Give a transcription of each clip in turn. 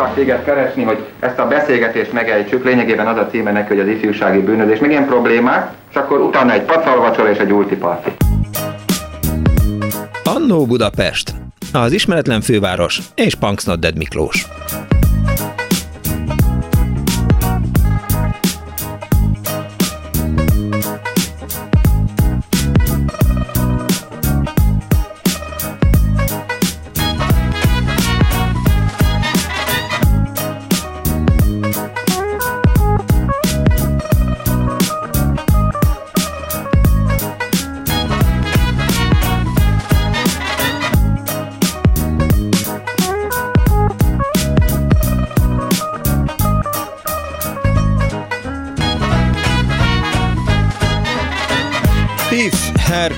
hívlak téged keresni, hogy ezt a beszélgetést megejtsük. Lényegében az a címe neki, hogy az ifjúsági bűnözés. Még ilyen problémák, és akkor utána egy pacalvacsor és egy ultiparti. Annó Budapest, az ismeretlen főváros és Punksnodded Miklós.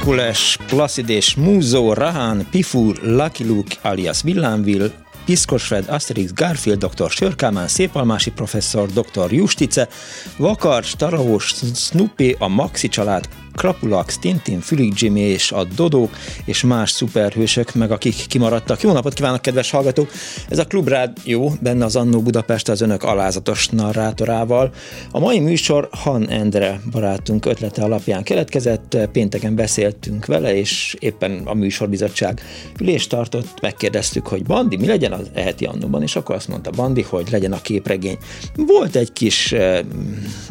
Herkules, Placidés, Múzó, Rahán, Pifur, Lucky Luke alias Villámville, Piszkosfred, Asterix, Garfield, dr. Sörkámán, Szépalmási professzor, dr. Justice, Vakar, Staraós, Snoopy, a Maxi család, Krapulax, Tintin, Fülig Jimmy és a Dodók és más szuperhősök, meg akik kimaradtak. Jó napot kívánok, kedves hallgatók! Ez a Klubrád jó, benne az Annó Budapest az önök alázatos narrátorával. A mai műsor Han Endre barátunk ötlete alapján keletkezett, pénteken beszéltünk vele, és éppen a műsorbizottság ülést tartott, megkérdeztük, hogy Bandi, mi legyen az eheti annóban, és akkor azt mondta Bandi, hogy legyen a képregény. Volt egy kis, eh,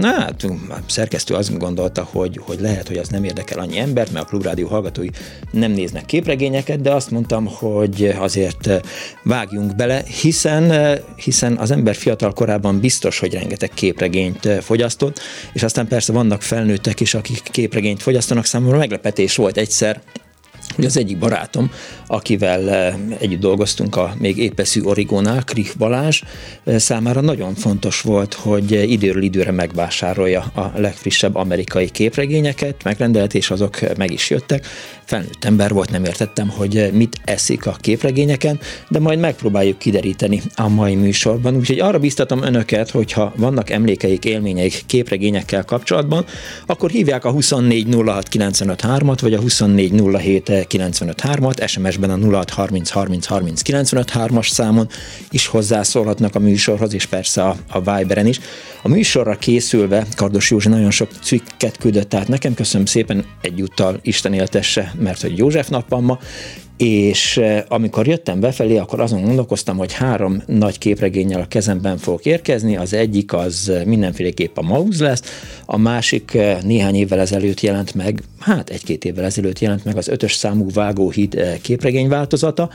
hát szerkesztő azt gondolta, hogy, hogy lehet, hogy az nem érdekel annyi embert, mert a klubrádió hallgatói nem néznek képregényeket, de azt mondtam, hogy azért eh, vágjunk bele, hiszen, eh, hiszen az ember fiatal korában biztos, hogy rengeteg képregényt eh, fogyasztott, és aztán persze vannak felnőttek is, akik képregényt fogyasztanak, számomra meglepetés volt egyszer, az egyik barátom, akivel eh, együtt dolgoztunk a még épeszű Origónál, Krich Balázs, eh, számára nagyon fontos volt, hogy időről időre megvásárolja a legfrissebb amerikai képregényeket, megrendelt, és azok meg is jöttek. Felnőtt ember volt, nem értettem, hogy mit eszik a képregényeken, de majd megpróbáljuk kideríteni a mai műsorban. Úgyhogy arra biztatom önöket, hogyha vannak emlékeik, élményeik képregényekkel kapcsolatban, akkor hívják a 2406953-at, vagy a 2407953 953-at, SMS-ben a 0630 30 30 953-as számon is hozzászólhatnak a műsorhoz, és persze a, a Viberen is. A műsorra készülve Kardos Józsi nagyon sok cikket küldött át nekem, köszönöm szépen egyúttal Isten éltesse, mert hogy József nap van ma, és eh, amikor jöttem befelé, akkor azon gondolkoztam, hogy három nagy képregényel a kezemben fogok érkezni, az egyik az eh, mindenféleképp a Mauz lesz, a másik eh, néhány évvel ezelőtt jelent meg, hát egy-két évvel ezelőtt jelent meg az ötös számú Vágóhíd képregény változata,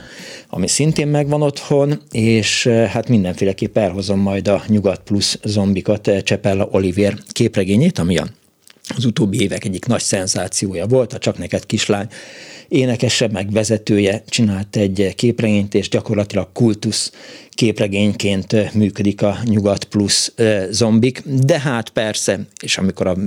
ami szintén megvan otthon, és hát mindenféleképp elhozom majd a Nyugat Plus zombikat, Csepella Oliver képregényét, ami az utóbbi évek egyik nagy szenzációja volt, a Csak neked kislány énekese, meg vezetője csinált egy képregényt, és gyakorlatilag kultusz képregényként működik a Nyugat Plus zombik, de hát persze, és amikor a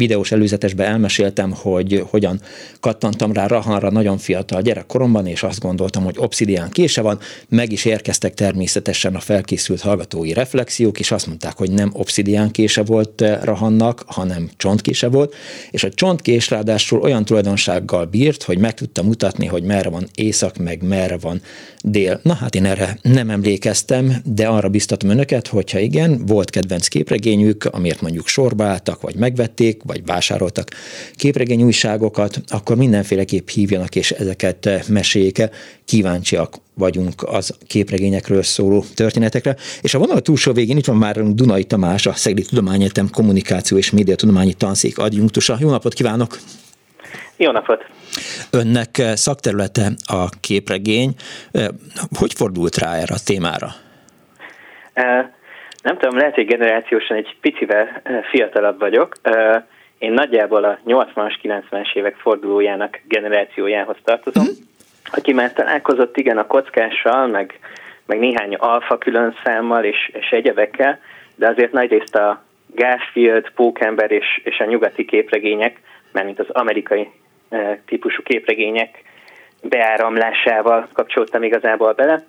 videós előzetesben elmeséltem, hogy hogyan kattantam rá Rahanra nagyon fiatal gyerekkoromban, és azt gondoltam, hogy obszidián kése van, meg is érkeztek természetesen a felkészült hallgatói reflexiók, és azt mondták, hogy nem obszidián kése volt eh, Rahannak, hanem csontkése volt, és a csontkés ráadásul olyan tulajdonsággal bírt, hogy meg tudta mutatni, hogy merre van észak, meg merre van dél. Na hát én erre nem emlékeztem, de arra biztatom önöket, hogyha igen, volt kedvenc képregényük, amiért mondjuk sorba álltak, vagy megvették, vagy vásároltak képregény újságokat, akkor mindenféleképp hívjanak, és ezeket meséljék. Kíváncsiak vagyunk az képregényekről szóló történetekre. És a vonal túlsó végén itt van már Dunai Tamás, a Szegedi Tudományegyetem Kommunikáció és Médiatudományi Tanszék adjunktusa. Jó napot kívánok! Jó napot! Önnek szakterülete a képregény. Hogy fordult rá erre a témára? Nem tudom, lehet, hogy generációsan egy picivel fiatalabb vagyok. Én nagyjából a 80-as, 90-es évek fordulójának generációjához tartozom, uh-huh. aki már találkozott igen a kockással, meg, meg néhány alfa külön számmal és, és egyebekkel, de azért nagyrészt a Garfield, Pókember és, és a nyugati képregények, mint az amerikai e, típusú képregények beáramlásával kapcsoltam igazából bele.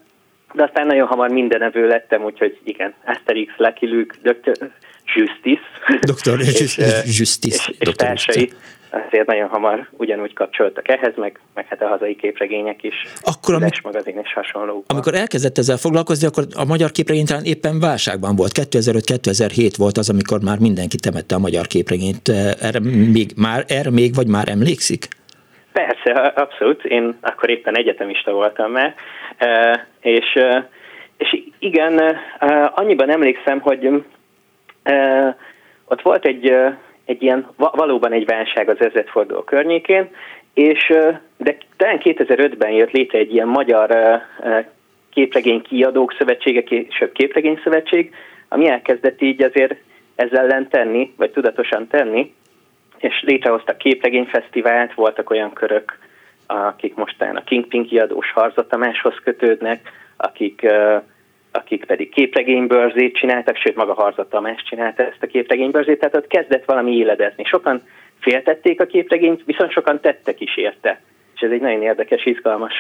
De aztán nagyon hamar mindenevő lettem, úgyhogy igen, Asterix, Lucky Luke, Dr. Justice. Dr. és, Justice. És, és társai. azért nagyon hamar ugyanúgy kapcsoltak ehhez, meg, meg hát a hazai képregények is, akkor, amik, magazin és hasonló. Amikor elkezdett ezzel foglalkozni, akkor a magyar képregény talán éppen válságban volt. 2005-2007 volt az, amikor már mindenki temette a magyar képregényt. Erre még, már, erre még vagy már emlékszik? Persze, abszolút. Én akkor éppen egyetemista voltam már, és, és igen, annyiban emlékszem, hogy ott volt egy, egy ilyen, valóban egy válság az ezredforduló környékén, és de talán 2005-ben jött létre egy ilyen magyar képregény kiadók szövetsége, később képregény szövetség, ami elkezdett így azért ezzel ellen tenni, vagy tudatosan tenni, és létrehoztak képregényfesztivált, voltak olyan körök, akik mostán a Kingpin kiadós Harza Tamáshoz kötődnek, akik, akik pedig képregénybörzét csináltak, sőt maga Harza Tamás csinálta ezt a képregénybörzét, tehát ott kezdett valami éledezni. Sokan féltették a képregényt, viszont sokan tettek is érte. És ez egy nagyon érdekes, izgalmas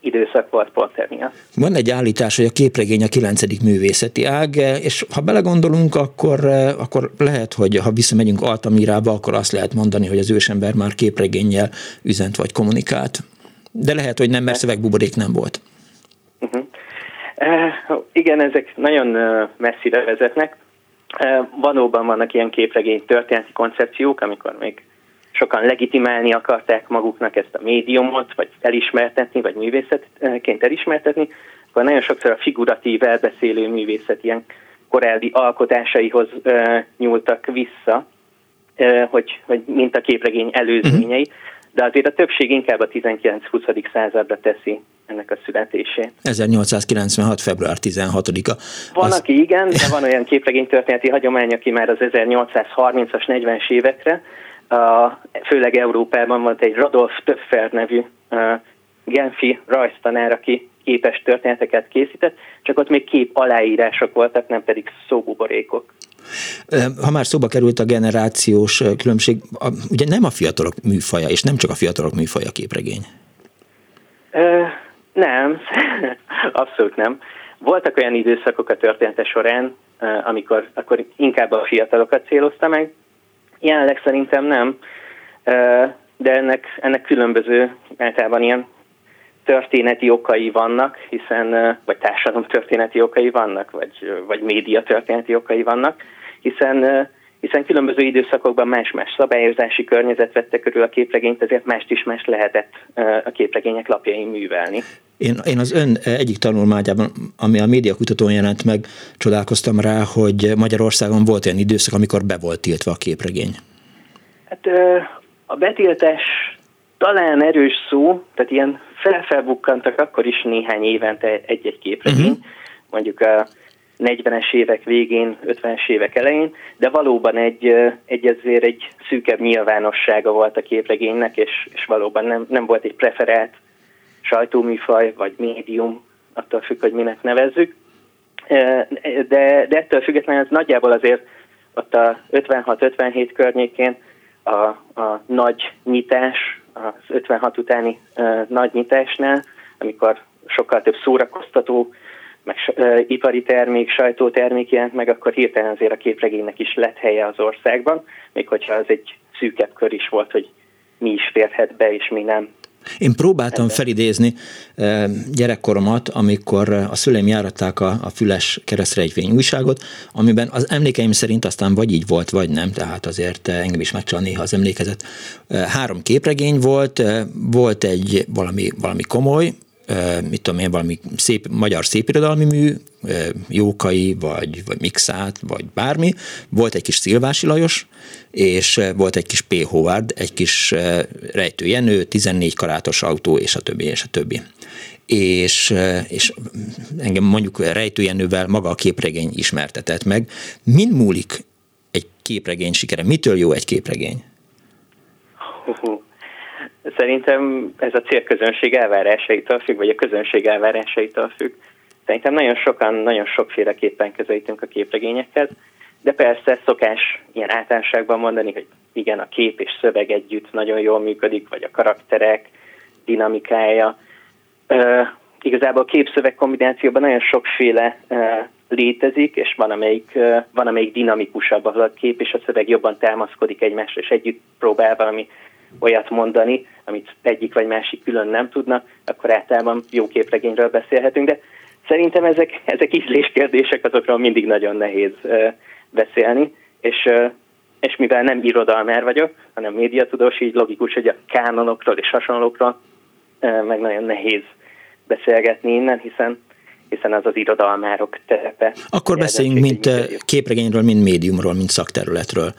időszak volt pont emiatt. Van egy állítás, hogy a képregény a kilencedik művészeti ág, és ha belegondolunk, akkor, akkor lehet, hogy ha visszamegyünk Altamirába, akkor azt lehet mondani, hogy az ősember már képregénnyel üzent vagy kommunikált. De lehet, hogy nem, mert szövegbuborék nem volt. Uh, igen, ezek nagyon messzire vezetnek. Uh, valóban vannak ilyen képregény történeti koncepciók, amikor még sokan legitimálni akarták maguknak ezt a médiumot, vagy elismertetni, vagy művészetként elismertetni, akkor nagyon sokszor a figuratív elbeszélő művészet ilyen korábbi alkotásaihoz nyúltak vissza, hogy, hogy mint a képregény előzményei, de azért a többség inkább a 19-20. századra teszi ennek a születését. 1896. február 16-a. Van, az... aki igen, de van olyan képregény történeti hagyomány, aki már az 1830-as, 40-es évekre főleg Európában volt egy Radolf Töpfer nevű Genfi rajztanár, aki képes történeteket készített, csak ott még kép aláírások voltak, nem pedig szóbuborékok. Ha már szóba került a generációs különbség, ugye nem a fiatalok műfaja, és nem csak a fiatalok műfaja a képregény. Uh, nem, abszolút nem. Voltak olyan időszakok a története során, amikor akkor inkább a fiatalokat célozta meg, Jelenleg szerintem nem, de ennek, ennek különböző általában ilyen történeti okai vannak, hiszen, vagy társadalom történeti okai vannak, vagy, vagy média történeti okai vannak, hiszen hiszen különböző időszakokban más-más szabályozási környezet vette körül a képregényt, ezért mást is más lehetett a képregények lapjain művelni. Én, én az ön egyik tanulmányában, ami a médiakutatón jelent meg, csodálkoztam rá, hogy Magyarországon volt olyan időszak, amikor be volt tiltva a képregény. Hát a betiltás talán erős szó, tehát ilyen felfelbukkantak akkor is néhány évente egy-egy képregény, uh-huh. mondjuk a 40-es évek végén, 50-es évek elején, de valóban egy, egy azért egy szűkebb nyilvánossága volt a képregénynek, és, és valóban nem, nem volt egy preferált sajtóműfaj, vagy médium, attól függ, hogy minek nevezzük. De, de ettől függetlenül ez nagyjából azért ott a 56-57 környékén a, a nagy nyitás, az 56 utáni uh, nagy nyitásnál, amikor sokkal több szórakoztató, meg uh, ipari termék, sajtótermék jelent meg, akkor hirtelen azért a képregénynek is lett helye az országban, még hogyha az egy szűkebb kör is volt, hogy mi is férhet be, és mi nem. Én próbáltam felidézni gyerekkoromat, amikor a szüleim járatták a, a Füles keresztrejtvény újságot, amiben az emlékeim szerint aztán vagy így volt, vagy nem, tehát azért engem is megcsal néha az emlékezet. Három képregény volt, volt egy valami, valami komoly, mit tudom én, valami szép, magyar szépirodalmi mű, Jókai, vagy, vagy Mixát, vagy bármi. Volt egy kis Szilvási Lajos, és volt egy kis P. Howard, egy kis Rejtő Jenő, 14 karátos autó, és a többi, és a többi. És, és engem mondjuk Rejtő Jenővel maga a képregény ismertetett meg. Mind múlik egy képregény sikere? Mitől jó egy képregény? Szerintem ez a célközönség elvárásaitól függ, vagy a közönség elvárásaitól függ. Szerintem nagyon sokan, nagyon sokféleképpen közelítünk a képregényekhez, de persze szokás ilyen általánosságban mondani, hogy igen, a kép és szöveg együtt nagyon jól működik, vagy a karakterek dinamikája. Uh, igazából a kép-szöveg kombinációban nagyon sokféle uh, létezik, és van amelyik, van amelyik dinamikusabb, ahol a kép és a szöveg jobban támaszkodik egymásra, és együtt próbál valami olyat mondani, amit egyik vagy másik külön nem tudna, akkor általában jó képregényről beszélhetünk, de szerintem ezek, ezek ízléskérdések, azokról mindig nagyon nehéz beszélni, és, és mivel nem irodalmár vagyok, hanem médiatudós, így logikus, hogy a kánonokról és hasonlókról meg nagyon nehéz beszélgetni innen, hiszen hiszen az az irodalmárok terepe. Akkor beszéljünk mint képregényről, mint médiumról, mint szakterületről.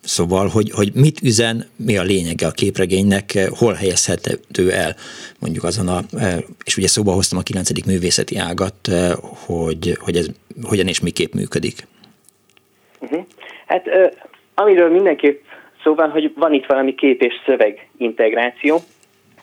Szóval, hogy, hogy mit üzen, mi a lényege a képregénynek, hol helyezhető el, mondjuk azon a, és ugye szóba hoztam a 9. művészeti ágat, hogy, hogy ez hogyan és miképp működik. Uh-huh. Hát amiről mindenképp szó van, hogy van itt valami kép és szöveg integráció,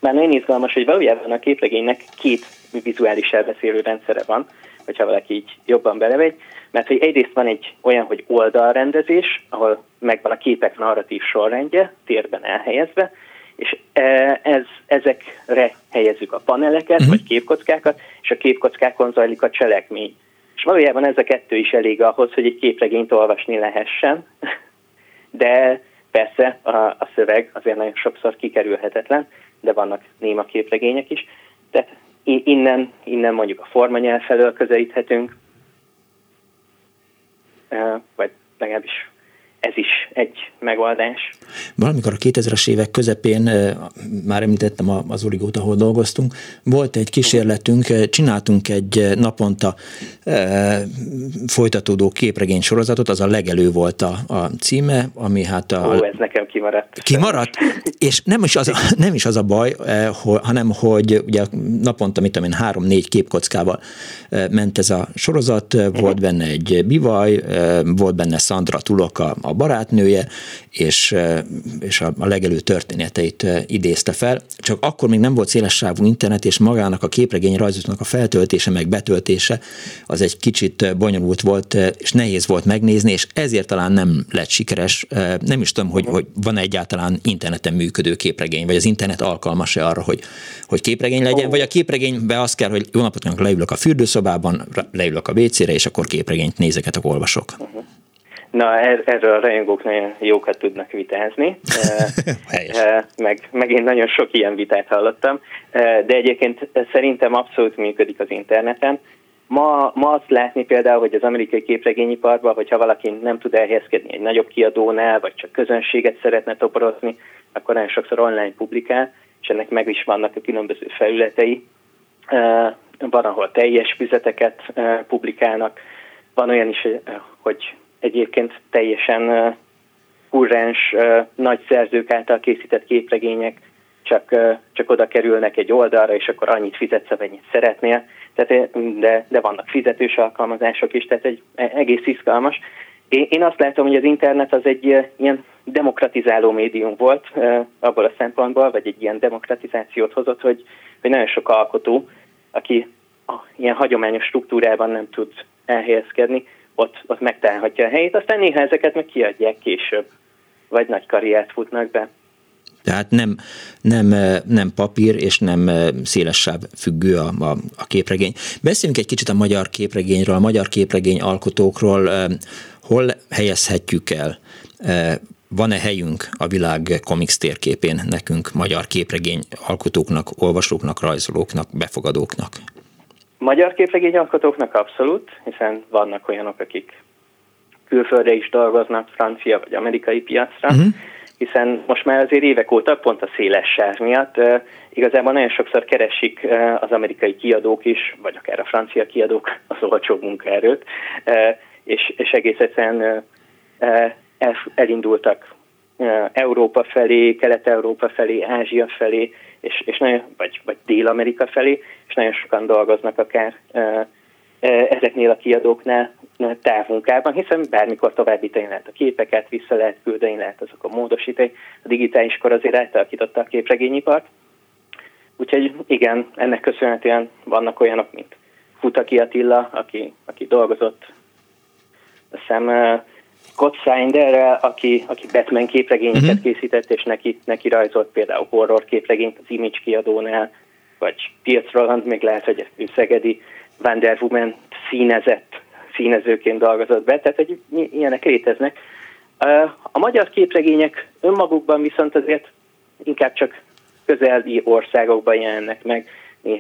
már nagyon izgalmas, hogy valójában a képregénynek két vizuális elbeszélő rendszere van, hogyha valaki így jobban belevegy, mert hogy egyrészt van egy olyan, hogy oldalrendezés, ahol megvan a képek narratív sorrendje, térben elhelyezve, és e, ez, ezekre helyezzük a paneleket, uh-huh. vagy képkockákat, és a képkockákon zajlik a cselekmény. És valójában ez a kettő is elég ahhoz, hogy egy képregényt olvasni lehessen, de persze a, a szöveg azért nagyon sokszor kikerülhetetlen, de vannak néma képregények is. Tehát innen, innen mondjuk a formanyelv felől közelíthetünk, vagy legalábbis ez is egy megoldás. Valamikor a 2000-es évek közepén, már említettem az Origót, ahol dolgoztunk, volt egy kísérletünk, csináltunk egy naponta folytatódó képregény sorozatot, az a legelő volt a, a címe, ami hát a... Ó, ez nekem kimaradt. Kimaradt? És nem is az a, nem is az a baj, hanem hogy ugye naponta, mit tudom én, három-négy képkockával ment ez a sorozat, volt benne egy bivaj, volt benne Sandra Tuloka, a barátnője, és, és a, a legelő történeteit idézte fel. Csak akkor még nem volt szélessávú internet, és magának a képregény rajzoknak a feltöltése, meg betöltése az egy kicsit bonyolult volt, és nehéz volt megnézni, és ezért talán nem lett sikeres. Nem is tudom, hogy, hogy van egyáltalán interneten működő képregény, vagy az internet alkalmas-e arra, hogy, hogy képregény legyen, vagy a képregénybe az kell, hogy jó napot leülök a fürdőszobában, leülök a WC-re, és akkor képregényt nézeket, olvasok. Uh-huh. Na, er, erről a rajongók nagyon jókat tudnak vitázni, meg, meg én nagyon sok ilyen vitát hallottam, de egyébként szerintem abszolút működik az interneten. Ma, ma azt látni például, hogy az amerikai képregényiparban, hogyha valaki nem tud elhelyezkedni egy nagyobb kiadónál, vagy csak közönséget szeretne toporozni, akkor nagyon sokszor online publikál, és ennek meg is vannak a különböző felületei. Van, ahol teljes füzeteket publikálnak, van olyan is, hogy egyébként teljesen kurrens, nagy szerzők által készített képregények csak, csak oda kerülnek egy oldalra, és akkor annyit fizetsz, amennyit szeretnél. Tehát, de, de vannak fizetős alkalmazások is, tehát egy e, egész izgalmas. Én, én azt látom, hogy az internet az egy ilyen demokratizáló médium volt abból a szempontból, vagy egy ilyen demokratizációt hozott, hogy, hogy nagyon sok alkotó, aki a, ilyen hagyományos struktúrában nem tud elhelyezkedni, ott, ott megtalálhatja a helyét, aztán néha ezeket meg kiadják később, vagy nagy karriert futnak be. Tehát nem, nem, nem papír és nem széles sáv függő a, a, a képregény. Beszéljünk egy kicsit a magyar képregényről, a magyar képregény alkotókról. Hol helyezhetjük el? Van-e helyünk a világ komiks térképén nekünk, magyar képregény alkotóknak, olvasóknak, rajzolóknak, befogadóknak? Magyar képregényalkotóknak abszolút, hiszen vannak olyanok, akik külföldre is dolgoznak, francia vagy amerikai piacra, uh-huh. hiszen most már azért évek óta, pont a széles sáv miatt, uh, igazából nagyon sokszor keresik uh, az amerikai kiadók is, vagy akár a francia kiadók az olcsó munkaerőt, uh, és, és egész egyszerűen el, elindultak Európa felé, Kelet-Európa felé, Ázsia felé, és, és nagyon, vagy, vagy Dél-Amerika felé, és nagyon sokan dolgoznak akár ezeknél a kiadóknál távmunkában, hiszen bármikor továbbítani lehet a képeket, vissza lehet küldeni, lehet azok a módosítani. A digitális kor azért átalakította a képregényipart. Úgyhogy igen, ennek köszönhetően vannak olyanok, mint Futaki Attila, aki, aki dolgozott azt hiszem Scott Snyderrel, aki, aki Batman képregényeket uh-huh. készített, és neki, neki rajzolt például horror képregényt az Image kiadónál, vagy Piers Roland, még lehet, hogy ő szegedi Wonder Woman színezett színezőként dolgozott be, tehát hogy ilyenek léteznek. A magyar képregények önmagukban viszont azért inkább csak közeli országokban jelennek meg,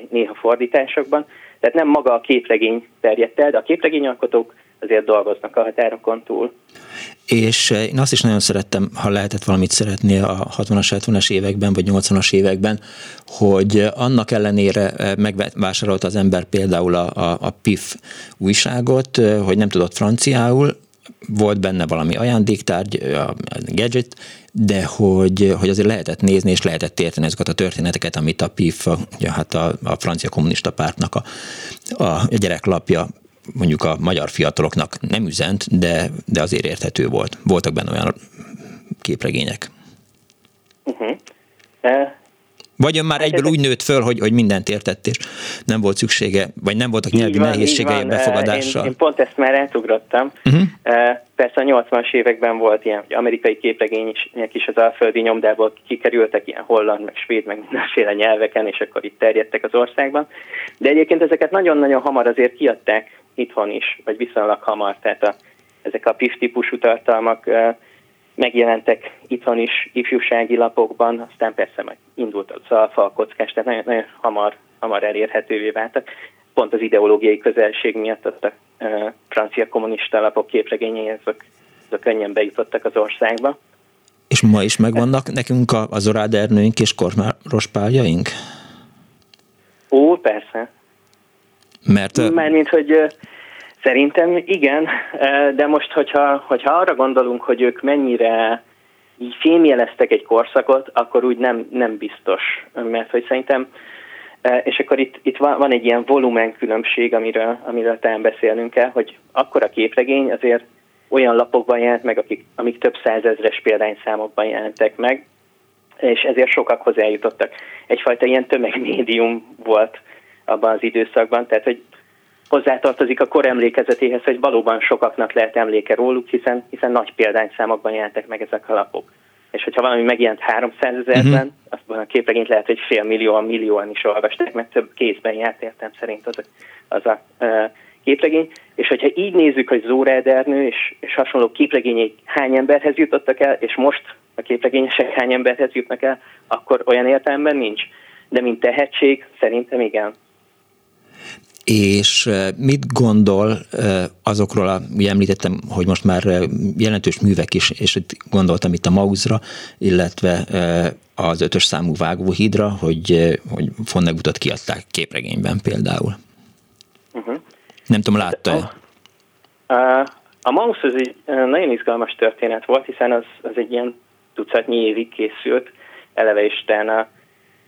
néha fordításokban. Tehát nem maga a képregény terjedt el, de a képregényalkotók azért dolgoznak a határokon túl. És eh, én azt is nagyon szerettem, ha lehetett valamit szeretni a 60-as, 70-es években, vagy 80-as években, hogy annak ellenére eh, megvásárolta az ember például a, a, a PIF újságot, eh, hogy nem tudott franciául, volt benne valami ajándéktárgy, a gadget, de hogy, hogy azért lehetett nézni, és lehetett érteni ezeket a történeteket, amit a PIF, ja, hát a, a francia kommunista pártnak a, a gyereklapja mondjuk a magyar fiataloknak nem üzent, de, de azért érthető volt. Voltak benne olyan képregények. Uh-huh. Vagy ön már hát egyből úgy nőtt föl, hogy, hogy mindent értett, és nem volt szüksége, vagy nem voltak nyelvi van, nehézségei befogadással? Én, én pont ezt már eltugrottam. Uh-huh. Persze a 80-as években volt ilyen, hogy amerikai képregények is az alföldi nyomdából kikerültek, ilyen holland, meg svéd, meg mindenféle nyelveken, és akkor itt terjedtek az országban. De egyébként ezeket nagyon-nagyon hamar azért kiadták itthon is, vagy viszonylag hamar, tehát a, ezek a PIF típusú tartalmak megjelentek itthon is ifjúsági lapokban, aztán persze meg indult az alfa, a kockás, tehát nagyon, nagyon hamar, hamar elérhetővé váltak. Pont az ideológiai közelség miatt a e, francia kommunista lapok képregényei, azok, azok könnyen bejutottak az országba. És ma is megvannak nekünk a, az orádernőink és kormáros pályaink? Ó, persze. Mert... Mármint, hogy Szerintem igen, de most, hogyha, hogyha arra gondolunk, hogy ők mennyire így fémjeleztek egy korszakot, akkor úgy nem, nem biztos, mert hogy szerintem, és akkor itt, itt van, van egy ilyen volumen különbség, amiről, amiről talán beszélnünk kell, hogy akkor a képregény azért olyan lapokban jelent meg, akik, amik több százezres példányszámokban jelentek meg, és ezért sokakhoz eljutottak. Egyfajta ilyen tömegmédium volt abban az időszakban, tehát hogy hozzátartozik a kor emlékezetéhez, hogy valóban sokaknak lehet emléke róluk, hiszen, hiszen nagy példányszámokban jelentek meg ezek a lapok. És hogyha valami megjelent 300 ezerben, uh-huh. azban a képregényt lehet, hogy fél millióan, millióan is olvasták, mert több kézben járt értem szerint az a, az a uh, képregény. És hogyha így nézzük, hogy Zóra Erdernő és, és hasonló képregények hány emberhez jutottak el, és most a képregényesek hány emberhez jutnak el, akkor olyan értelemben nincs. De mint tehetség, szerintem igen és mit gondol azokról, a, ugye említettem, hogy most már jelentős művek is, és itt gondoltam itt a Mauzra, illetve az ötös számú vágóhídra, hogy, hogy Fonnegutat kiadták képregényben például. Uh-huh. Nem tudom, látta-e? A, a Maus az egy nagyon izgalmas történet volt, hiszen az, az egy ilyen tucatnyi évig készült, eleve Isten a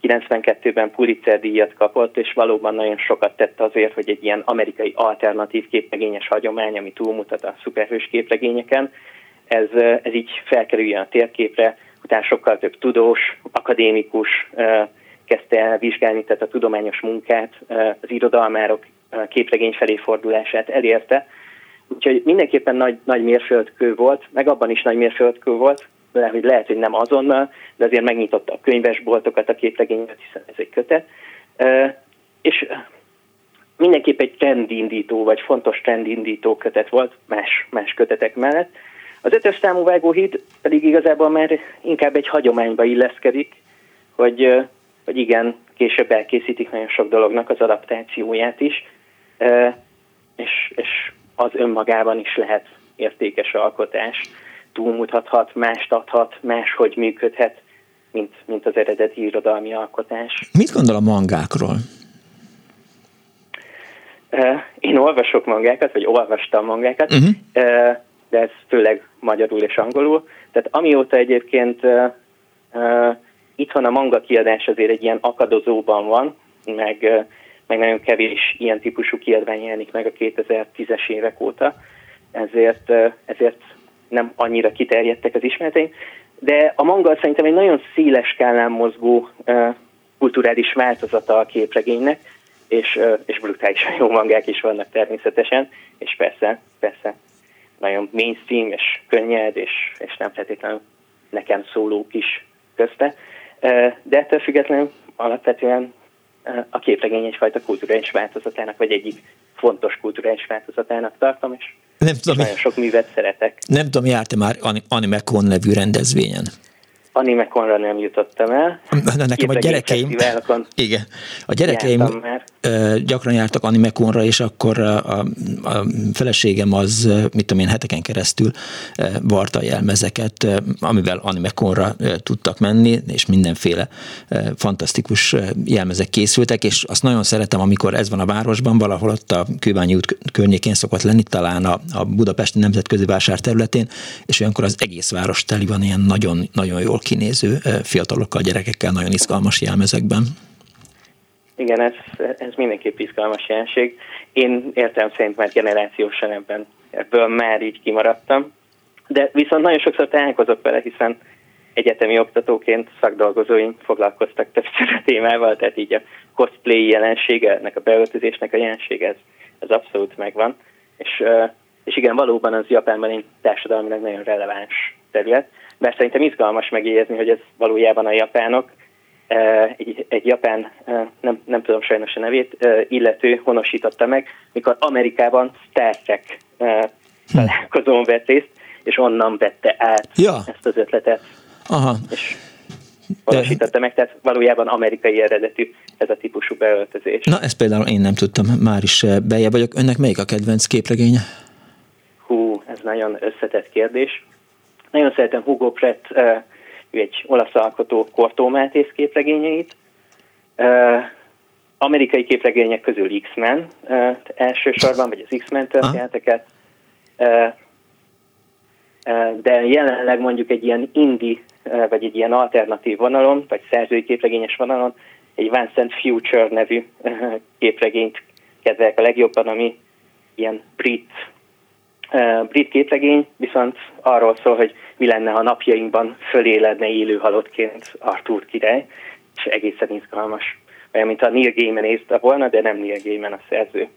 92-ben Pulitzer díjat kapott, és valóban nagyon sokat tett azért, hogy egy ilyen amerikai alternatív képregényes hagyomány, ami túlmutat a szuperhős képregényeken, ez, ez így felkerüljön a térképre, utána sokkal több tudós, akadémikus kezdte el vizsgálni, tehát a tudományos munkát, az irodalmárok képregény felé fordulását elérte. Úgyhogy mindenképpen nagy, nagy mérföldkő volt, meg abban is nagy mérföldkő volt, de hogy lehet, hogy nem azonnal, de azért megnyitotta a könyvesboltokat a képregényet, hiszen ez egy kötet. És mindenképp egy trendindító, vagy fontos trendindító kötet volt más, más kötetek mellett. Az ötös számú vágóhíd pedig igazából már inkább egy hagyományba illeszkedik, hogy, hogy igen, később elkészítik nagyon sok dolognak az adaptációját is, és, és az önmagában is lehet értékes alkotás túlmutathat, mást adhat, máshogy működhet, mint, mint az eredeti irodalmi alkotás. Mit gondol a mangákról? Én olvasok mangákat, vagy olvastam mangákat, uh-huh. de ez főleg magyarul és angolul. Tehát amióta egyébként itthon a manga kiadás azért egy ilyen akadozóban van, meg, meg nagyon kevés ilyen típusú kiadvány jelenik meg a 2010-es évek óta, ezért, ezért nem annyira kiterjedtek az ismereteim, de a manga szerintem egy nagyon széles skálán mozgó kulturális változata a képregénynek, és, és brutálisan jó mangák is vannak természetesen, és persze, persze nagyon mainstream és könnyed, és, és nem feltétlenül nekem szólók is közte. De ettől függetlenül alapvetően a képregény egyfajta kulturális változatának, vagy egyik fontos kulturális változatának tartom, és, nem tudom, nagyon sok művet szeretek. Nem tudom, jártam már Animecon nevű rendezvényen? Animeconra nem jutottam el. Na, nekem a gyerekeim, igen, a gyerekeim gyakran jártak Animeconra, és akkor a, a, feleségem az, mit tudom én, heteken keresztül varta jelmezeket, amivel Animeconra tudtak menni, és mindenféle fantasztikus jelmezek készültek, és azt nagyon szeretem, amikor ez van a városban, valahol ott a Kőbányi út környékén szokott lenni, talán a, a Budapesti Nemzetközi Vásár területén, és olyankor az egész város teli van ilyen nagyon, nagyon jól kinéző fiatalokkal, gyerekekkel, nagyon izgalmas jelmezekben. Igen, ez, ez mindenképp izgalmas jelenség. Én értem szerint már generációsan ebben, ebből már így kimaradtam, de viszont nagyon sokszor találkozok vele, hiszen egyetemi oktatóként szakdolgozóim foglalkoztak többször a témával, tehát így a cosplay jelensége, ennek a beöltözésnek a jelensége, ez, ez abszolút megvan. És, és igen, valóban az Japánban egy társadalmilag nagyon releváns terület, bár szerintem izgalmas megjegyezni, hogy ez valójában a japánok, egy, egy japán, nem, nem tudom sajnos a nevét, illető honosította meg, mikor Amerikában Star Trek találkozón vett részt, és onnan vette át ja. ezt az ötletet. Aha. És honosította meg, tehát valójában amerikai eredetű ez a típusú beöltözés. Na, ezt például én nem tudtam, már is bejebb vagyok. Önnek melyik a kedvenc képregénye? Hú, ez nagyon összetett kérdés. Nagyon szeretem Hugo Pratt, ő egy olasz alkotó Kortó Mátész képregényeit. Amerikai képregények közül X-Men elsősorban, vagy az X-Men történeteket. De jelenleg mondjuk egy ilyen indie, vagy egy ilyen alternatív vonalon, vagy szerzői képregényes vonalon egy Vincent Future nevű képregényt kedvelek a legjobban, ami ilyen brit brit képregény viszont arról szól, hogy mi lenne, ha napjainkban föléledne élő halottként Arthur király, és egészen izgalmas. Olyan, mint a Neil Gaiman észte volna, de nem Neil Gaiman a szerző.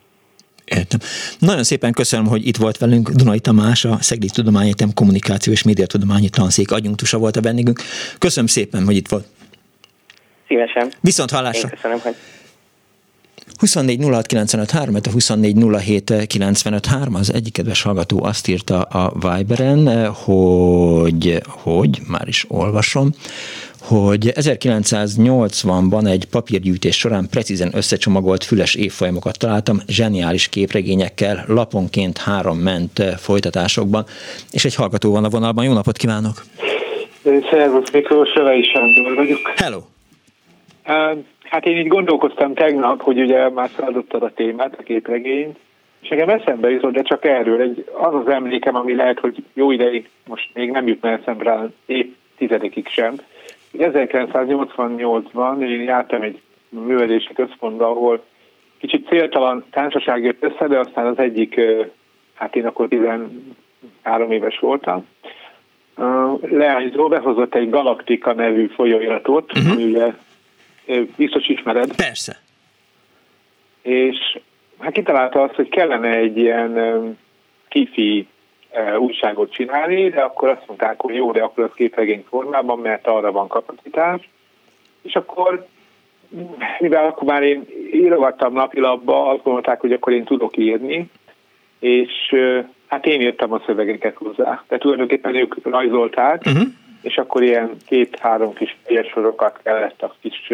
Értem. Nagyon szépen köszönöm, hogy itt volt velünk Dunai Tamás, a Szegedi Tudományegyetem Kommunikáció és Médiatudományi Tanszék adjunktusa volt a vendégünk. Köszönöm szépen, hogy itt volt. Szívesen. Viszont hallásra. Én köszönöm, hogy 24 06 a 24 az egyik kedves hallgató azt írta a Viberen, hogy, hogy, már is olvasom, hogy 1980-ban egy papírgyűjtés során precízen összecsomagolt füles évfolyamokat találtam, zseniális képregényekkel, laponként három ment folytatásokban, és egy hallgató van a vonalban. Jó napot kívánok! Szervusz Miklós, Sövei Sándor vagyok. Hello! Hát én így gondolkoztam tegnap, hogy ugye már feladottad a témát, a képregényt, és nekem eszembe jutott, de csak erről, egy, az az emlékem, ami lehet, hogy jó ideig most még nem jutna eszembe épp tizedikig sem. 1988-ban én jártam egy művelési központba, ahol kicsit céltalan társaság jött össze, de aztán az egyik, hát én akkor 13 éves voltam, leányzó behozott egy Galaktika nevű folyóiratot, uh-huh. ami ugye biztos ismered. Persze. És hát kitalálta azt, hogy kellene egy ilyen kifi újságot csinálni, de akkor azt mondták, hogy jó, de akkor az képregény formában, mert arra van kapacitás. És akkor, mivel akkor már én írogattam napilapba, azt mondták, hogy akkor én tudok írni, és hát én írtam a szövegeket hozzá. Tehát tulajdonképpen ők rajzolták, uh-huh és akkor ilyen két-három kis sorokat kellett a kis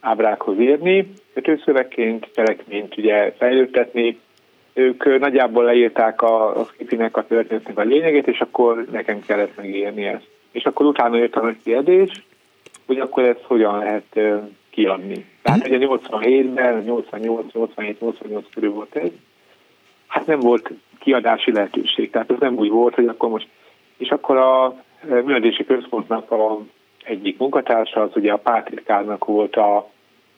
ábrákhoz írni, kötőszövegként, cselekményt ugye fejlődtetni. Ők nagyjából leírták a, a skipinek a történetnek a lényegét, és akkor nekem kellett megírni ezt. És akkor utána jött a nagy kérdés, hogy akkor ezt hogyan lehet kiadni. Tehát ugye 87-ben, 88, 87, 88 körül volt ez. Hát nem volt kiadási lehetőség, tehát ez nem úgy volt, hogy akkor most... És akkor a művelési központnak a egyik munkatársa, az ugye a pátitkárnak volt a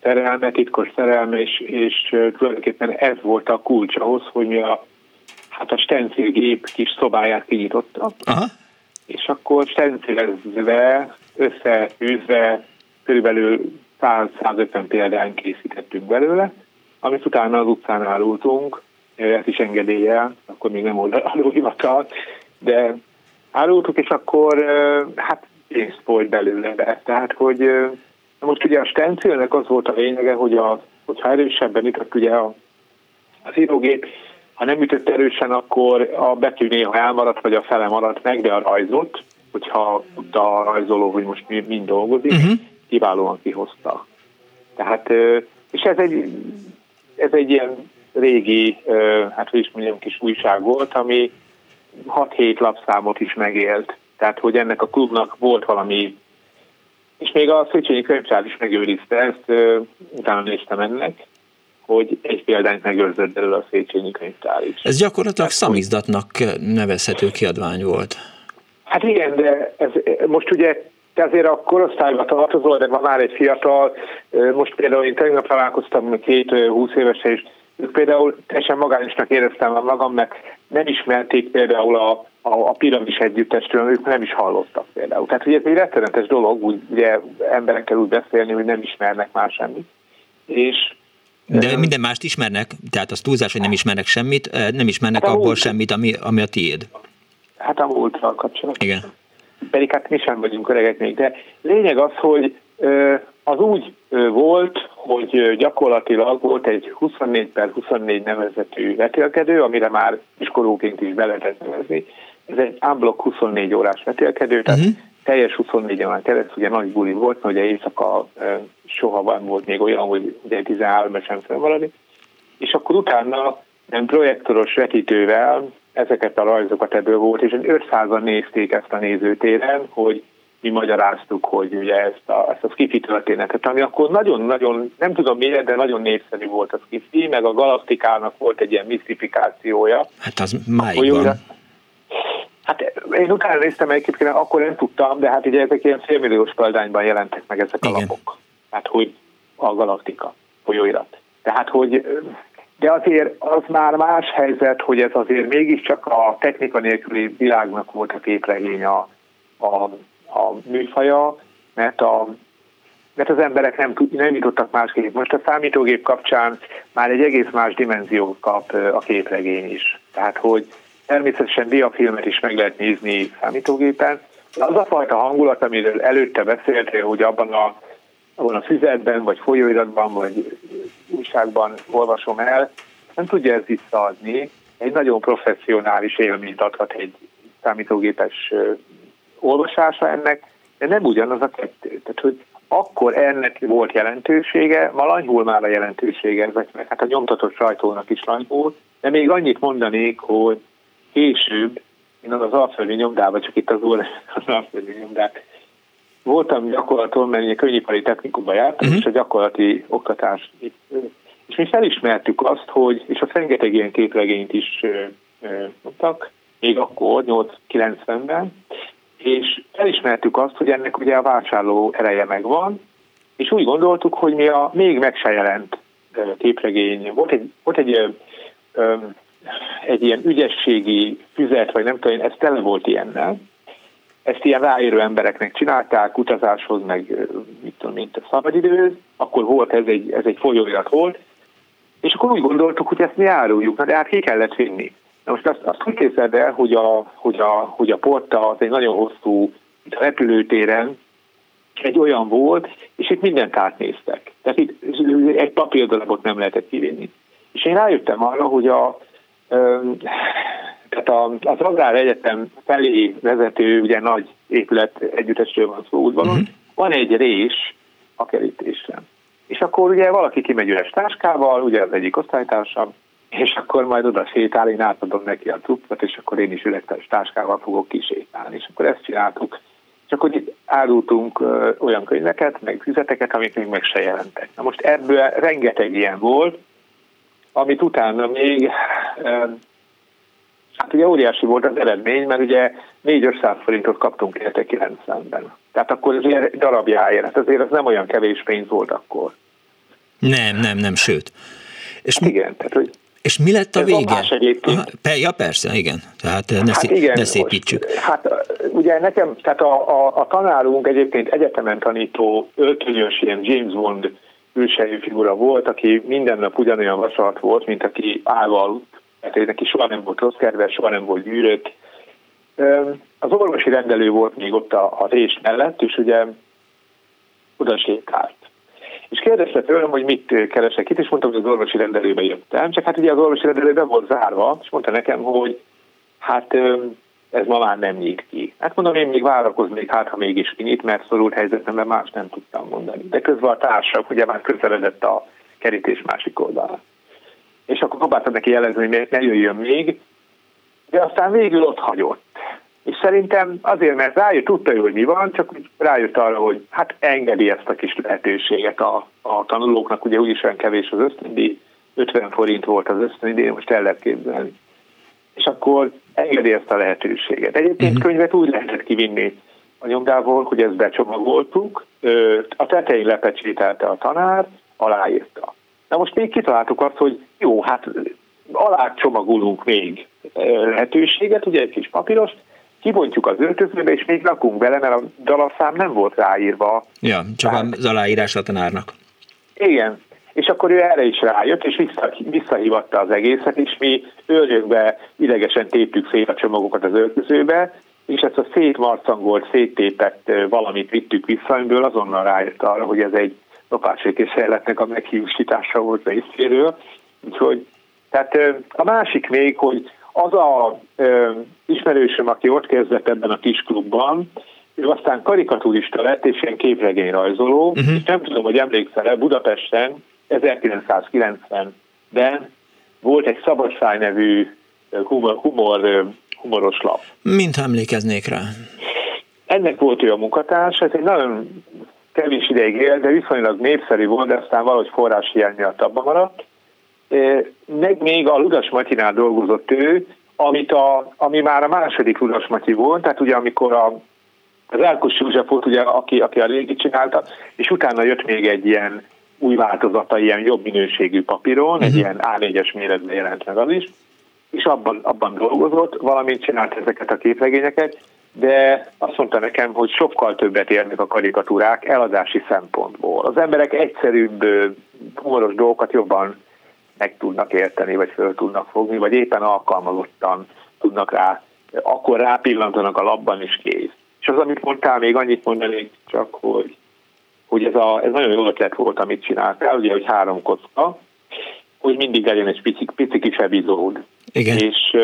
szerelme, titkos szerelme, és, és tulajdonképpen ez volt a kulcs ahhoz, hogy mi a, hát a stencilgép kis szobáját kinyitotta. Aha. És akkor stencilezve, összefűzve körülbelül 100-150 példányt készítettünk belőle, amit utána az utcán árultunk, ezt is engedéllyel, akkor még nem adóhivatal, de árultuk, és akkor hát pénzt folyt belőle be. Tehát, hogy most ugye a stencilnek az volt a lényege, hogy a, hogyha erősebben ütött ugye a Az írógép, ha nem ütött erősen, akkor a betű néha elmaradt, vagy a fele maradt meg, de a rajzot, hogyha tudta a rajzoló, hogy most mind dolgozik, uh-huh. kiválóan kihozta. Tehát, és ez egy, ez egy ilyen régi, hát hogy is mondjam, kis újság volt, ami 6-7 lapszámot is megélt. Tehát, hogy ennek a klubnak volt valami, és még a Széchenyi könyvtár is megőrizte ezt, utána néztem ennek, hogy egy példányt megőrzött belőle a Széchenyi könyvtár is. Ez gyakorlatilag szamizdatnak nevezhető kiadvány volt. Hát igen, de ez, most ugye te azért a korosztályba tartozol, de van már egy fiatal, most például én tegnap találkoztam két 20 évese, és például teljesen magányosnak éreztem magam, mert nem ismerték például a, a, a piramis együttestől, ők nem is hallottak például. Tehát ugye ez egy rettenetes dolog, úgy, ugye emberekkel úgy beszélni, hogy nem ismernek már semmit. És de minden mást ismernek, tehát az túlzás, hogy nem ismernek semmit, nem ismernek hát abból múlt, semmit, ami, ami a tiéd. Hát a múltval kapcsolatban. Igen. Pedig hát mi sem vagyunk öregek még, de lényeg az, hogy az úgy volt, hogy gyakorlatilag volt egy 24 per 24 nevezetű vetélkedő, amire már iskolóként is be lehetett nevezni. Ez egy unblock 24 órás vetélkedő, tehát uh-huh. teljes 24 órán keresztül, ugye nagy buli volt, mert ugye éjszaka soha van volt még olyan, hogy ugye 13 sem felvalani. És akkor utána nem projektoros vetítővel ezeket a rajzokat ebből volt, és 500-an nézték ezt a nézőtéren, hogy mi magyaráztuk, hogy ugye ezt a, ezt a skifi történetet, ami akkor nagyon-nagyon, nem tudom miért, de nagyon népszerű volt a skifi, meg a galaktikának volt egy ilyen misztifikációja. Hát az máig van. Hát én utána néztem egyébként, akkor nem tudtam, de hát ugye ezek ilyen félmilliós példányban jelentek meg ezek Igen. a lapok. Hát hogy a galaktika folyóirat. Tehát, hogy de azért az már más helyzet, hogy ez azért mégiscsak a technika nélküli világnak volt a képregény a, a a műfaja, mert, a, mert az emberek nem, nem jutottak másképp. Most a számítógép kapcsán már egy egész más dimenziót kap a képregény is. Tehát, hogy természetesen diafilmet is meg lehet nézni számítógépen, az a fajta hangulat, amiről előtte beszéltél, hogy abban a, abban a füzetben, vagy folyóiratban, vagy újságban olvasom el, nem tudja ezt visszaadni. Egy nagyon professzionális élményt adhat egy számítógépes olvasása ennek, de nem ugyanaz a kettő. Tehát, hogy akkor ennek volt jelentősége, ma lanyhul már a jelentősége ezeknek, hát a nyomtatott sajtónak is lanyhul, de még annyit mondanék, hogy később, én az alföldi nyomdában, csak itt az, az alföldi nyomdák, voltam gyakorlaton, mert én könnyipari technikumban jártam, uh-huh. és a gyakorlati oktatás és mi felismertük azt, hogy, és a rengeteg ilyen képregényt is mondtak, még akkor, 8-90-ben, és elismertük azt, hogy ennek ugye a vásárló ereje megvan, és úgy gondoltuk, hogy mi a még meg se jelent képregény. Volt egy, volt egy, egy ilyen ügyességi füzet, vagy nem tudom, ez tele volt ilyennel. Ezt ilyen ráérő embereknek csinálták, utazáshoz, meg mit tudom, mint a szabadidő, akkor volt ez egy, ez egy folyóirat volt, és akkor úgy gondoltuk, hogy ezt mi áruljuk, na de hát ki kellett vinni. Na most azt, azt úgy képzeld el, hogy a, hogy, a, hogy a porta az egy nagyon hosszú repülőtéren egy olyan volt, és itt mindent átnéztek. Tehát itt egy papírdarabot nem lehetett kivinni. És én rájöttem arra, hogy a, tehát az Agrár Egyetem felé vezető, ugye nagy épület együttesről van szó útvonalon, uh-huh. van egy rés a kerítésen. És akkor ugye valaki kimegy üres táskával, ugye az egyik osztálytársam, és akkor majd oda sétál, én átadom neki a cuccot, és akkor én is üregtes táskával fogok kisétálni. És akkor ezt csináltuk. És akkor itt árultunk olyan könyveket, meg füzeteket, amik még meg se jelentek. Na most ebből rengeteg ilyen volt, amit utána még, hát ugye óriási volt az eredmény, mert ugye 4-500 forintot kaptunk érte 90-ben. Tehát akkor ez ilyen darabjáért, hát azért az nem olyan kevés pénz volt akkor. Nem, nem, nem, sőt. És hát igen, tehát hogy és mi lett a vége? Aha, ja, persze, igen. Tehát ne, hát igen, ne szépítsük. Most, hát ugye nekem, tehát a, a, a tanárunk egyébként egyetemen tanító öltönyös ilyen James Bond ülsejű figura volt, aki minden nap ugyanolyan vasalt volt, mint aki állva aludt. Tehát neki soha nem volt rossz kedves, soha nem volt gyűrött. Az orvosi rendelő volt még ott a, a rés mellett, és ugye oda sétált. És kérdezte tőlem, hogy mit keresek itt, és mondtam, hogy az orvosi rendelőbe jöttem. Csak hát ugye az orvosi rendelőbe volt zárva, és mondta nekem, hogy hát ez ma már nem nyílt ki. Hát mondom, én még várakoznék, hát ha mégis kinyit, mert szorult helyzetemben más nem tudtam mondani. De közben a társak ugye már közeledett a kerítés másik oldalán. És akkor próbáltam neki jelezni, hogy ne jöjjön még, de aztán végül ott hagyott. És szerintem azért, mert rájött, tudta ő, hogy mi van, csak rájött arra, hogy hát engedi ezt a kis lehetőséget a, a tanulóknak, ugye úgyis olyan kevés az ösztöndi, 50 forint volt az ösztöndi, most el lehet képzelni. És akkor engedi ezt a lehetőséget. Egyébként uh-huh. könyvet úgy lehetett kivinni a nyomdából, hogy ezt becsomagoltuk, a tetején lepecsételte a tanár, aláírta. Na most még kitaláltuk azt, hogy jó, hát alá csomagolunk még lehetőséget, ugye egy kis papírost, kibontjuk az öltözőbe, és még lakunk bele, mert a dalaszám nem volt ráírva. Ja, csak Tehát, az aláírás a tanárnak. Igen, és akkor ő erre is rájött, és vissza, visszahívatta az egészet, és mi őrjökbe idegesen téptük szét a csomagokat az öltözőbe, és ezt a szétmarcangolt, széttépett valamit vittük vissza, amiből azonnal rájött arra, hogy ez egy lopásvékészejletnek a meghiúsítása volt részéről. Úgyhogy, tehát a másik még, hogy az a ismerősöm, aki ott kezdett ebben a kis klubban, ő aztán karikaturista lett, és ilyen képregényrajzoló, uh-huh. és nem tudom, hogy emlékszel-e, Budapesten 1990-ben volt egy Szabadszáj nevű humor, humor, humoros lap. Mint emlékeznék rá. Ennek volt ő a munkatárs, ez egy nagyon kevés ideig él, de viszonylag népszerű volt, de aztán valahogy forrás hiány miatt abban maradt. Meg még a Ludas Matyinál dolgozott ő, amit a, ami már a második Ludas Matyi volt, tehát ugye amikor a, az Elkus József volt, ugye, aki, aki a régi csinálta, és utána jött még egy ilyen új változata, ilyen jobb minőségű papíron, uh-huh. egy mhm. ilyen A4-es méretben jelent meg az is, és abban, abban dolgozott, valamint csinált ezeket a képregényeket, de azt mondta nekem, hogy sokkal többet érnek a karikatúrák eladási szempontból. Az emberek egyszerűbb, humoros dolgokat jobban meg tudnak érteni, vagy föl tudnak fogni, vagy éppen alkalmazottan tudnak rá, akkor rápillantanak a labban is kész. És az, amit mondtál, még annyit mondanék csak, hogy, hogy ez, a, ez nagyon jó ötlet volt, amit csináltál, ugye, hogy három kocka, hogy mindig legyen egy pici, pici kis epizód. Igen. És,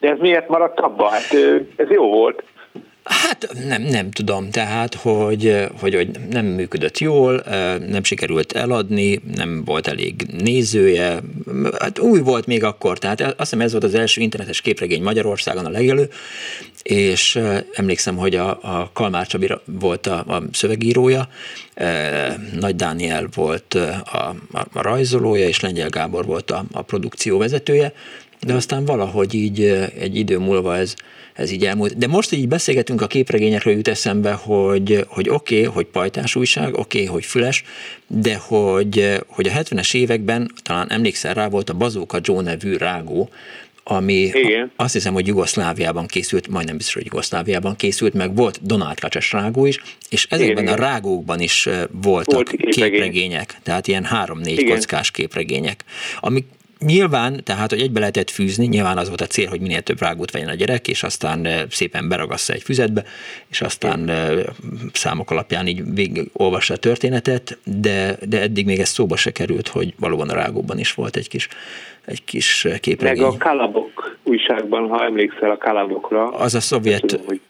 de ez miért maradt abba? Hát ez jó volt. Hát nem, nem tudom, tehát, hogy, hogy, hogy nem működött jól, nem sikerült eladni, nem volt elég nézője, hát új volt még akkor, tehát azt hiszem ez volt az első internetes képregény Magyarországon a legelő, és emlékszem, hogy a, a Kalmár Csabi volt a, a szövegírója, Nagy Dániel volt a, a, a rajzolója, és Lengyel Gábor volt a, a produkció vezetője, de aztán valahogy így egy idő múlva ez, ez így elmúlt. De most, hogy így beszélgetünk a képregényekről, jut eszembe, hogy, hogy oké, okay, hogy pajtás újság, oké, okay, hogy füles, de hogy, hogy a 70-es években, talán emlékszel rá, volt a Bazóka Joe nevű rágó, ami Igen. azt hiszem, hogy Jugoszláviában készült, majdnem biztos, hogy Jugoszláviában készült, meg volt Donald Kacses rágó is, és ezekben Igen. a rágókban is voltak volt képregények, tehát ilyen három-négy kockás képregények, amik Nyilván, tehát, hogy egybe lehetett fűzni, nyilván az volt a cél, hogy minél több rágót vegyen a gyerek, és aztán szépen beragassza egy füzetbe, és aztán számok alapján így végig olvassa a történetet, de, de eddig még ez szóba se került, hogy valóban a rágóban is volt egy kis, egy kis képregény. Meg a Kalabok újságban, ha emlékszel a Kalabokra. Az a szovjet tudom, hogy...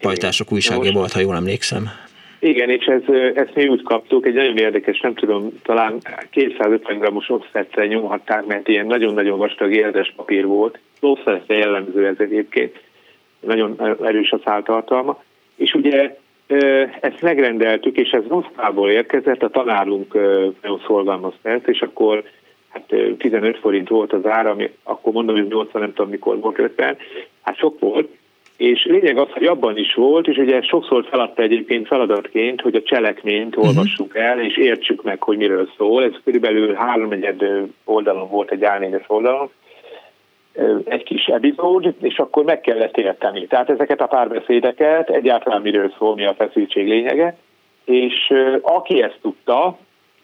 pajtások újságja volt, ha jól emlékszem. Igen, és ez, ezt mi úgy kaptuk, egy nagyon érdekes, nem tudom, talán 250 g-os offsetre nyomhatták, mert ilyen nagyon-nagyon vastag érdes papír volt. Offsetre jellemző ez egyébként, nagyon erős a száltartalma. És ugye ezt megrendeltük, és ez Moszkvából érkezett, a tanárunk nagyon szolgalmazta ezt, és akkor hát 15 forint volt az ára, ami akkor mondom, hogy 80, nem tudom mikor volt 50, hát sok volt, és lényeg az, hogy abban is volt, és ugye sokszor feladta egyébként feladatként, hogy a cselekményt uh-huh. olvassuk el, és értsük meg, hogy miről szól. Ez körülbelül háromnegyed oldalon volt egy A4-es oldalon, egy kis epizód, és akkor meg kellett érteni. Tehát ezeket a párbeszédeket, egyáltalán miről szól, mi a feszültség lényege, és aki ezt tudta,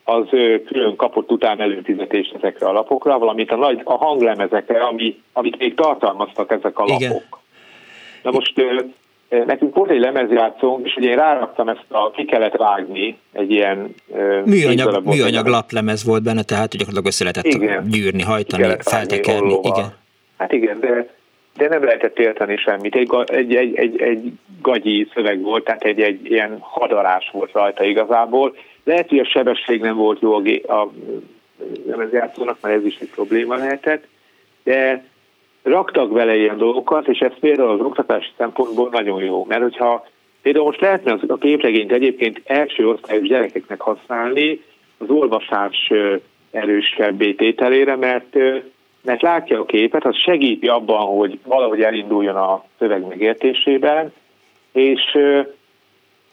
az külön kapott után előfizetést ezekre a lapokra, valamint a, nagy, a hanglemezekre, ami, amit még tartalmaztak ezek a lapok. Igen. Na most Nekünk volt egy lemezjátszónk, és ugye én ráraktam ezt a, ki kellett vágni egy ilyen... Műanyag, műanyag laplemez volt benne, tehát gyakorlatilag össze lehetett igen. gyűrni, hajtani, feltekerni, igen. Hát igen, de, de nem lehetett érteni semmit. Egy, egy, egy, egy, egy gagyi szöveg volt, tehát egy, egy ilyen hadarás volt rajta igazából. Lehet, hogy a sebesség nem volt jó a, a lemezjátszónak, mert ez is egy probléma lehetett, de raktak vele ilyen dolgokat, és ez például az oktatási szempontból nagyon jó, mert hogyha például most lehetne a képregényt egyébként első osztályos gyerekeknek használni az olvasás erősebb tételére, mert, mert látja a képet, az segíti abban, hogy valahogy elinduljon a szöveg megértésében, és,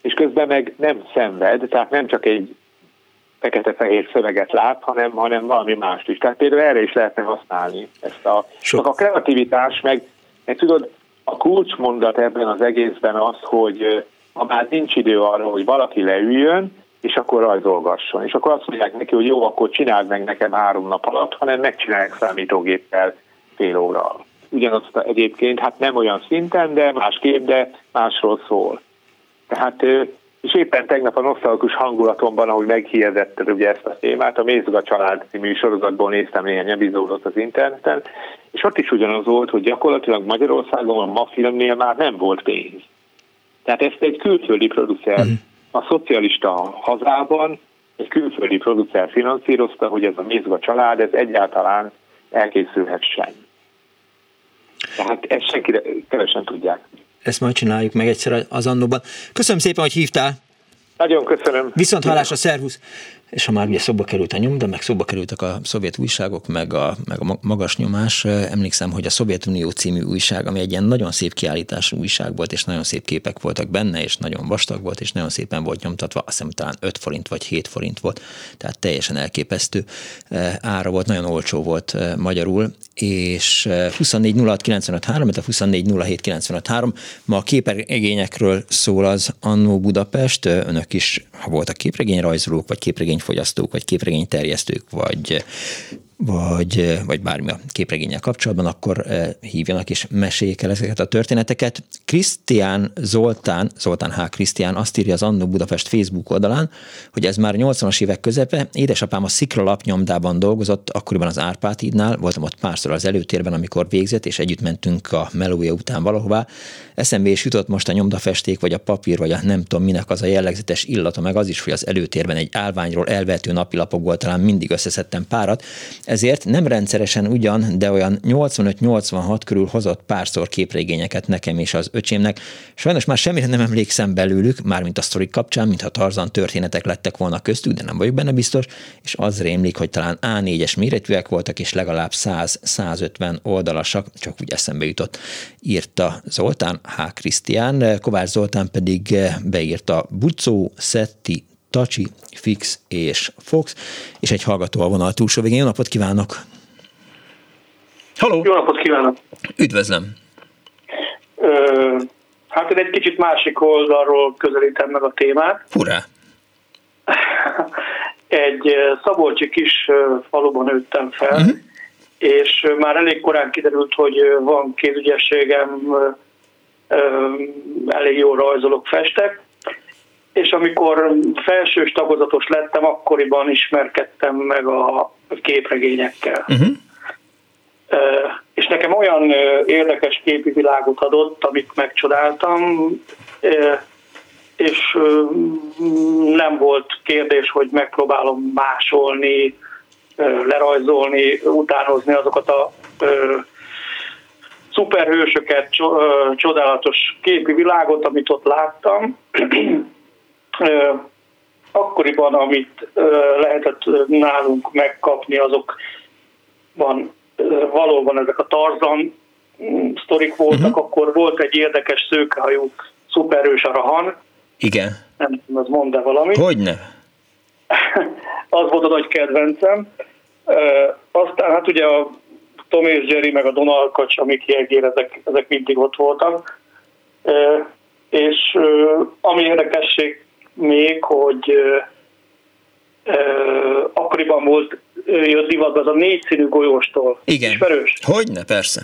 és közben meg nem szenved, tehát nem csak egy fekete-fehér szöveget lát, hanem, hanem valami mást is. Tehát például erre is lehetne használni ezt a, Sok. a kreativitás, meg, meg tudod, a kulcsmondat ebben az egészben az, hogy ha már nincs idő arra, hogy valaki leüljön, és akkor rajzolgasson. És akkor azt mondják neki, hogy jó, akkor csináld meg nekem három nap alatt, hanem megcsinálják számítógéppel fél óra. Ugyanazt egyébként, hát nem olyan szinten, de másképp, de másról szól. Tehát és éppen tegnap a nosztalgus hangulatomban, ahogy meghirdettad ugye ezt a témát, a Mézga család című sorozatból néztem néhány epizódot az interneten, és ott is ugyanaz volt, hogy gyakorlatilag Magyarországon a ma filmnél már nem volt pénz. Tehát ezt egy külföldi producer uh-huh. a szocialista hazában egy külföldi producer finanszírozta, hogy ez a Mézga család, ez egyáltalán elkészülhessen. Tehát ezt senki kevesen tudják ezt majd csináljuk meg egyszer az annóban. Köszönöm szépen, hogy hívtál. Nagyon köszönöm. Viszont hallásra, szervusz! És ha már ugye szóba került a nyomda, meg szóba kerültek a szovjet újságok, meg a, meg a magas nyomás, emlékszem, hogy a Szovjetunió című újság, ami egy ilyen nagyon szép kiállítású újság volt, és nagyon szép képek voltak benne, és nagyon vastag volt, és nagyon szépen volt nyomtatva, azt hiszem talán 5 forint vagy 7 forint volt, tehát teljesen elképesztő ára volt, nagyon olcsó volt magyarul, és 24 06 95 a 24 ma a képregényekről szól az Annó Budapest, önök is, ha voltak képregényrajzolók, vagy képregény képregényfogyasztók, vagy képregényterjesztők, vagy vagy, vagy bármi a képregényel kapcsolatban, akkor hívjanak és meséljék el ezeket a történeteket. Krisztián Zoltán, Zoltán H. Krisztián azt írja az Annó Budapest Facebook oldalán, hogy ez már 80-as évek közepe, édesapám a Szikra lapnyomdában dolgozott, akkoriban az Árpád hídnál, voltam ott párszor az előtérben, amikor végzett, és együtt mentünk a melója után valahová. Eszembe is jutott most a nyomdafesték, vagy a papír, vagy a nem tudom minek az a jellegzetes illata, meg az is, hogy az előtérben egy állványról elvető napilapokból talán mindig összeszedtem párat, ezért nem rendszeresen ugyan, de olyan 85-86 körül hozott párszor képregényeket nekem és az öcsémnek. Sajnos már semmire nem emlékszem belőlük, mármint a sztorik kapcsán, mintha Tarzan történetek lettek volna köztük, de nem vagyok benne biztos, és az rémlik, hogy talán A4-es méretűek voltak, és legalább 100-150 oldalasak, csak úgy eszembe jutott, írta Zoltán H. Krisztián, Kovács Zoltán pedig beírta Bucó, Szetti, Tacsi, Fix és Fox, és egy hallgató a vonal túlsó végén. Jó napot kívánok! Halló! Jó napot kívánok! Üdvözlöm! Hát én egy kicsit másik oldalról közelítem meg a témát. Hurrá! Egy szabolcsi kis faluban nőttem fel, uh-huh. és már elég korán kiderült, hogy van kézügyességem, elég jó rajzolok, festek, és amikor felsős tagozatos lettem, akkoriban ismerkedtem meg a képregényekkel. Uh-huh. És nekem olyan érdekes képi világot adott, amit megcsodáltam, és nem volt kérdés, hogy megpróbálom másolni, lerajzolni, utánozni azokat a szuperhősöket, csodálatos képi világot, amit ott láttam. Akkoriban, amit lehetett nálunk megkapni, azokban valóban ezek a Tarzan mm, sztorik voltak, uh-huh. akkor volt egy érdekes szőkehajú szuperős a Rahan. Igen. Nem tudom, az mond-e valamit. Hogyne? az volt a nagy kedvencem. Aztán hát ugye a Tom és Jerry, meg a Donald Kacs, amik Jegér, ezek, ezek mindig ott voltak. És ami érdekesség még, hogy akkoriban volt, jött divat az a négy színű golyóstól. Igen. Ismerős? Hogyne, persze.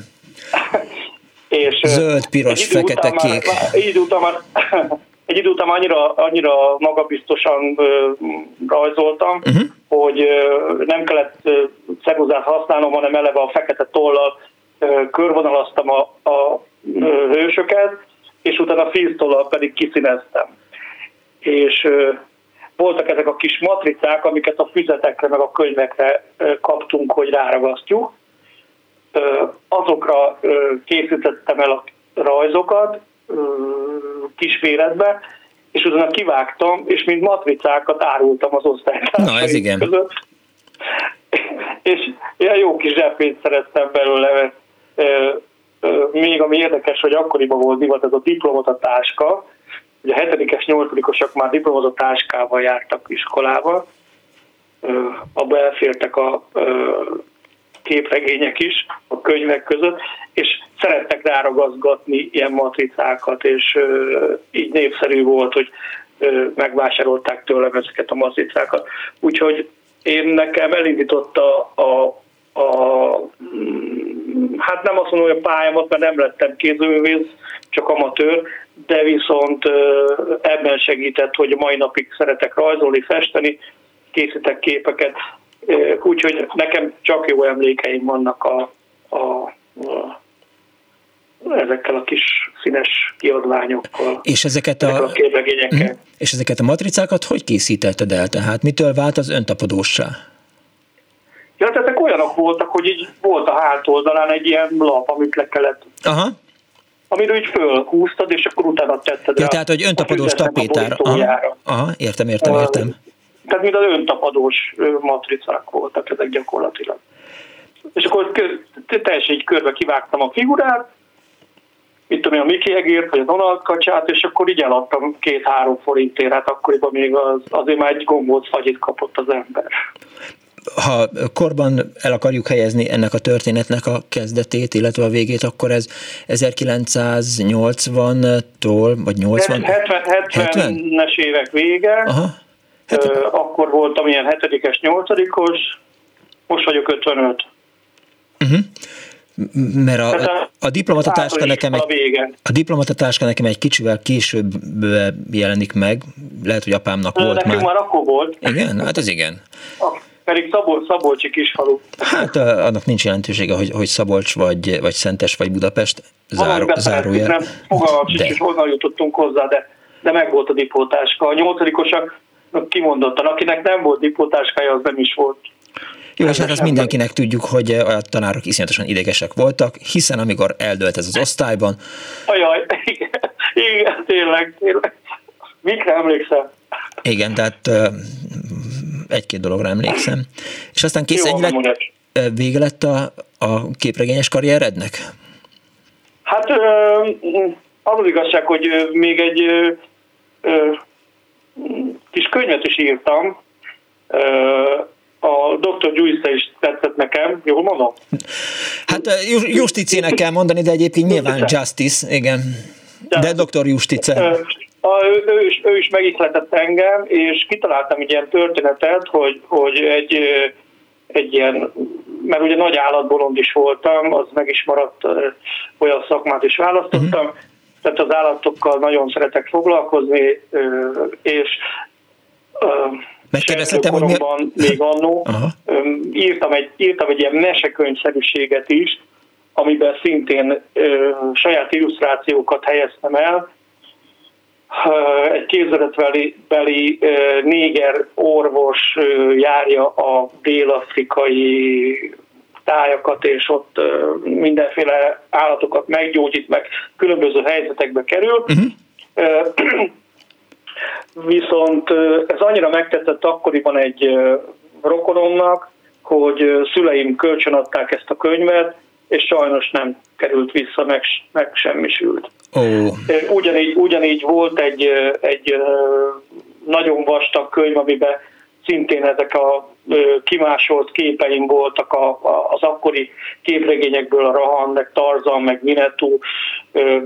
És Zöld, piros, fekete, kék. Már, egy idő után már, egy idő után annyira, annyira magabiztosan rajzoltam, uh-huh. hogy nem kellett ceruzát használnom, hanem eleve a fekete tollal körvonalaztam a, a hősöket, és utána filztollal pedig kiszíneztem. És voltak ezek a kis matricák, amiket a füzetekre meg a könyvekre kaptunk, hogy ráragasztjuk. Azokra készítettem el a rajzokat kisméretbe, és utána kivágtam, és mint matricákat árultam az osztálytársaim Na, ez igen. között. És ilyen jó kis zsebpénzt szereztem belőle, mert még ami érdekes, hogy akkoriban volt divat ez a diplomata táska, Ugye a hetedikes, nyolcadikosok már diplomata táskával jártak iskolába, abba elfértek a képregények is a könyvek között, és szerettek ráragazgatni ilyen matricákat, és így népszerű volt, hogy megvásárolták tőlem ezeket a matricákat. Úgyhogy én nekem elindította a, a hát nem azt mondom, hogy a pályámat, mert nem lettem kézművész, csak amatőr, de viszont ebben segített, hogy a mai napig szeretek rajzolni, festeni, készítek képeket, úgyhogy nekem csak jó emlékeim vannak a, a, a ezekkel a kis színes kiadványokkal. És ezeket a, a képregényekkel. Mhm. És ezeket a matricákat hogy készítetted el? Tehát mitől vált az öntapadósá? Ja, tehát ezek olyanok voltak, hogy így volt a hátoldalán egy ilyen lap, amit le kellett Aha amiről így fölhúztad, és akkor utána tetted ja, tehát, hogy öntapadós tapétára. Aha, aha, értem, értem, értem. Tehát, mint az öntapadós matricák voltak ezek gyakorlatilag. És akkor teljesen egy körbe kivágtam a figurát, mit tudom én, a Miki Egért, vagy a Donald kacsát, és akkor így eladtam két-három forintért, hát akkoriban még az, azért már egy gombóc fagyit kapott az ember ha korban el akarjuk helyezni ennek a történetnek a kezdetét, illetve a végét, akkor ez 1980-tól, vagy 80? 70, 70-es évek vége. Aha. 70. Akkor voltam ilyen hetedikes, nyolcadikos, most vagyok 55. Uh-huh. Mert a, a, a diplomatatáska nekem egy, a diplomatatáska nekem egy kicsivel később jelenik meg, lehet, hogy apámnak volt Nekünk már. már akkor volt. Igen? Hát ez igen. A, pedig Szabol, Szabolcsi kisfalu. Hát annak nincs jelentősége, hogy, hogy Szabolcs vagy, vagy Szentes vagy Budapest záró, zárója. Nem, fogalmam sincs, hogy honnan jutottunk hozzá, de, de meg volt a dipótáska. A nyolcadikosak kimondottan, akinek nem volt dipótáskája, az nem is volt. Jó, és hát azt mindenkinek tudjuk, hogy a tanárok iszonyatosan idegesek voltak, hiszen amikor eldölt ez az osztályban... Ajaj, igen, igen tényleg, tényleg. Mikre emlékszel? Igen, tehát egy-két dologra emlékszem. És aztán kész Jó, lett, vége lett a, a képregényes karrierednek? Hát az az igazság, hogy még egy kis könyvet is írtam, a Dr. Juice is tetszett nekem, jól mondom? Hát Justicének kell mondani, de egyébként nyilván Justice, igen. De Dr. Justice. A, ő, ő, is, ő is megihletett engem, és kitaláltam egy ilyen történetet, hogy, hogy egy, egy ilyen, mert ugye nagy állatbolond is voltam, az meg is maradt, olyan szakmát is választottam, uh-huh. tehát az állatokkal nagyon szeretek foglalkozni, és Megkérdezhetem, hogy mi... még annó írtam egy, írtam egy ilyen mesekönyvszerűséget is, amiben szintén ö, saját illusztrációkat helyeztem el, egy képzeletbeli beli néger orvos járja a dél-afrikai tájakat, és ott mindenféle állatokat meggyógyít, meg különböző helyzetekbe kerül. Uh-huh. Viszont ez annyira megtetett akkoriban egy rokonomnak, hogy szüleim kölcsönadták ezt a könyvet, és sajnos nem került vissza, meg, meg semmisült. Oh. Ugyanígy, ugyanígy volt egy, egy nagyon vastag könyv, amiben szintén ezek a kimásolt képeim voltak a, a, az akkori képregényekből, a Rahan, meg Tarzan, meg Minetú,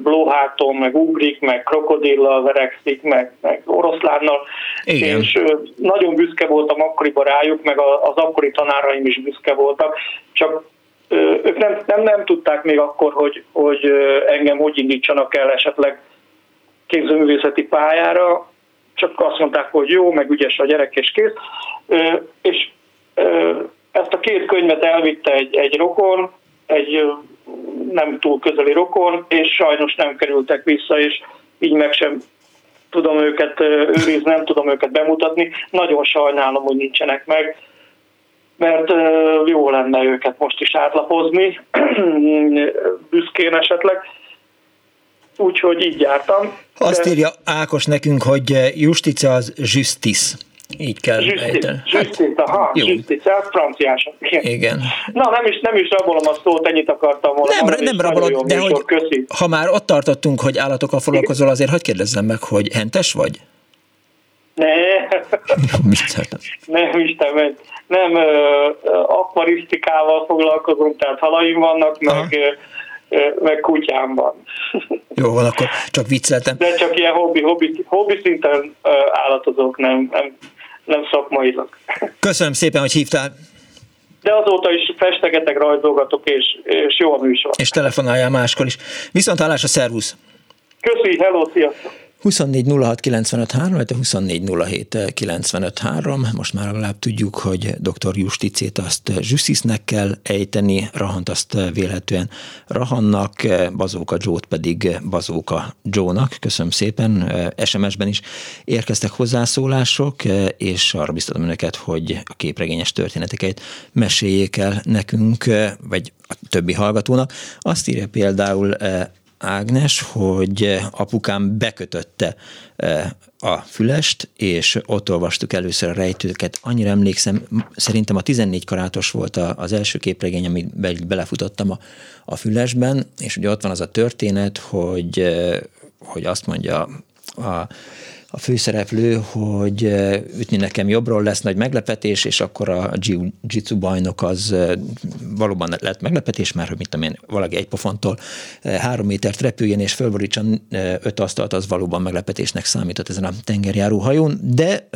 Blóháton, meg Ugrik, meg Krokodillal verekszik, meg, meg Oroszlánnal. Igen. És nagyon büszke voltam akkoriban rájuk, meg az akkori tanáraim is büszke voltak, csak ők nem, nem, nem tudták még akkor, hogy, hogy engem hogy indítsanak el esetleg képzőművészeti pályára, csak azt mondták, hogy jó, meg ügyes a gyerek, és kész. És ezt a két könyvet elvitte egy, egy rokon, egy nem túl közeli rokon, és sajnos nem kerültek vissza, és így meg sem tudom őket őrizni, nem tudom őket bemutatni. Nagyon sajnálom, hogy nincsenek meg, mert jó lenne őket most is átlapozni, büszkén esetleg. Úgyhogy így jártam. Azt írja Ákos nekünk, hogy Justice az justice. Így kell ejteni. Justice, aha, jó. justice, az franciásan. Igen. Igen. Na, nem is, nem is rabolom a szót, ennyit akartam volna. Nem, mondani, nem rabolod, de hogy, köszi. ha már ott tartottunk, hogy állatokkal foglalkozol, azért hagyd kérdezzem meg, hogy hentes vagy? Ne. nem, Isten, nem, akvarisztikával foglalkozunk, tehát halaim vannak, meg, meg kutyám van. Jó van, akkor csak vicceltem. De csak ilyen hobbi, hobbi, hobbi szinten állatozók, nem, nem, nem szakmailag. Köszönöm szépen, hogy hívtál. De azóta is festegetek, rajzolgatok, és, és jó a műsor. És telefonáljál máskor is. Viszont hallás a szervusz! Köszi, hello, sziasztok! 24 06 95 3, vagy 24 07 95 3. Most már legalább tudjuk, hogy dr. Justicét azt Jussisnek kell ejteni, Rahant azt vélhetően Rahannak, Bazóka Jót pedig Bazóka Jónak. Köszönöm szépen. SMS-ben is érkeztek hozzászólások, és arra biztatom önöket, hogy a képregényes történeteket meséljék el nekünk, vagy a többi hallgatónak. Azt írja például Ágnes, hogy apukám bekötötte eh, a fülest, és ott olvastuk először a rejtőket. Annyira emlékszem, szerintem a 14 karátos volt az első képregény, amit belefutottam a, a fülesben, és ugye ott van az a történet, hogy, eh, hogy azt mondja a a főszereplő, hogy ütni nekem jobbról lesz nagy meglepetés, és akkor a jiu-jitsu bajnok az valóban lett meglepetés, mert hogy mit tudom én, valaki egy pofontól három métert repüljen és fölborítson öt asztalt, az valóban meglepetésnek számított ezen a tengerjáró hajón, de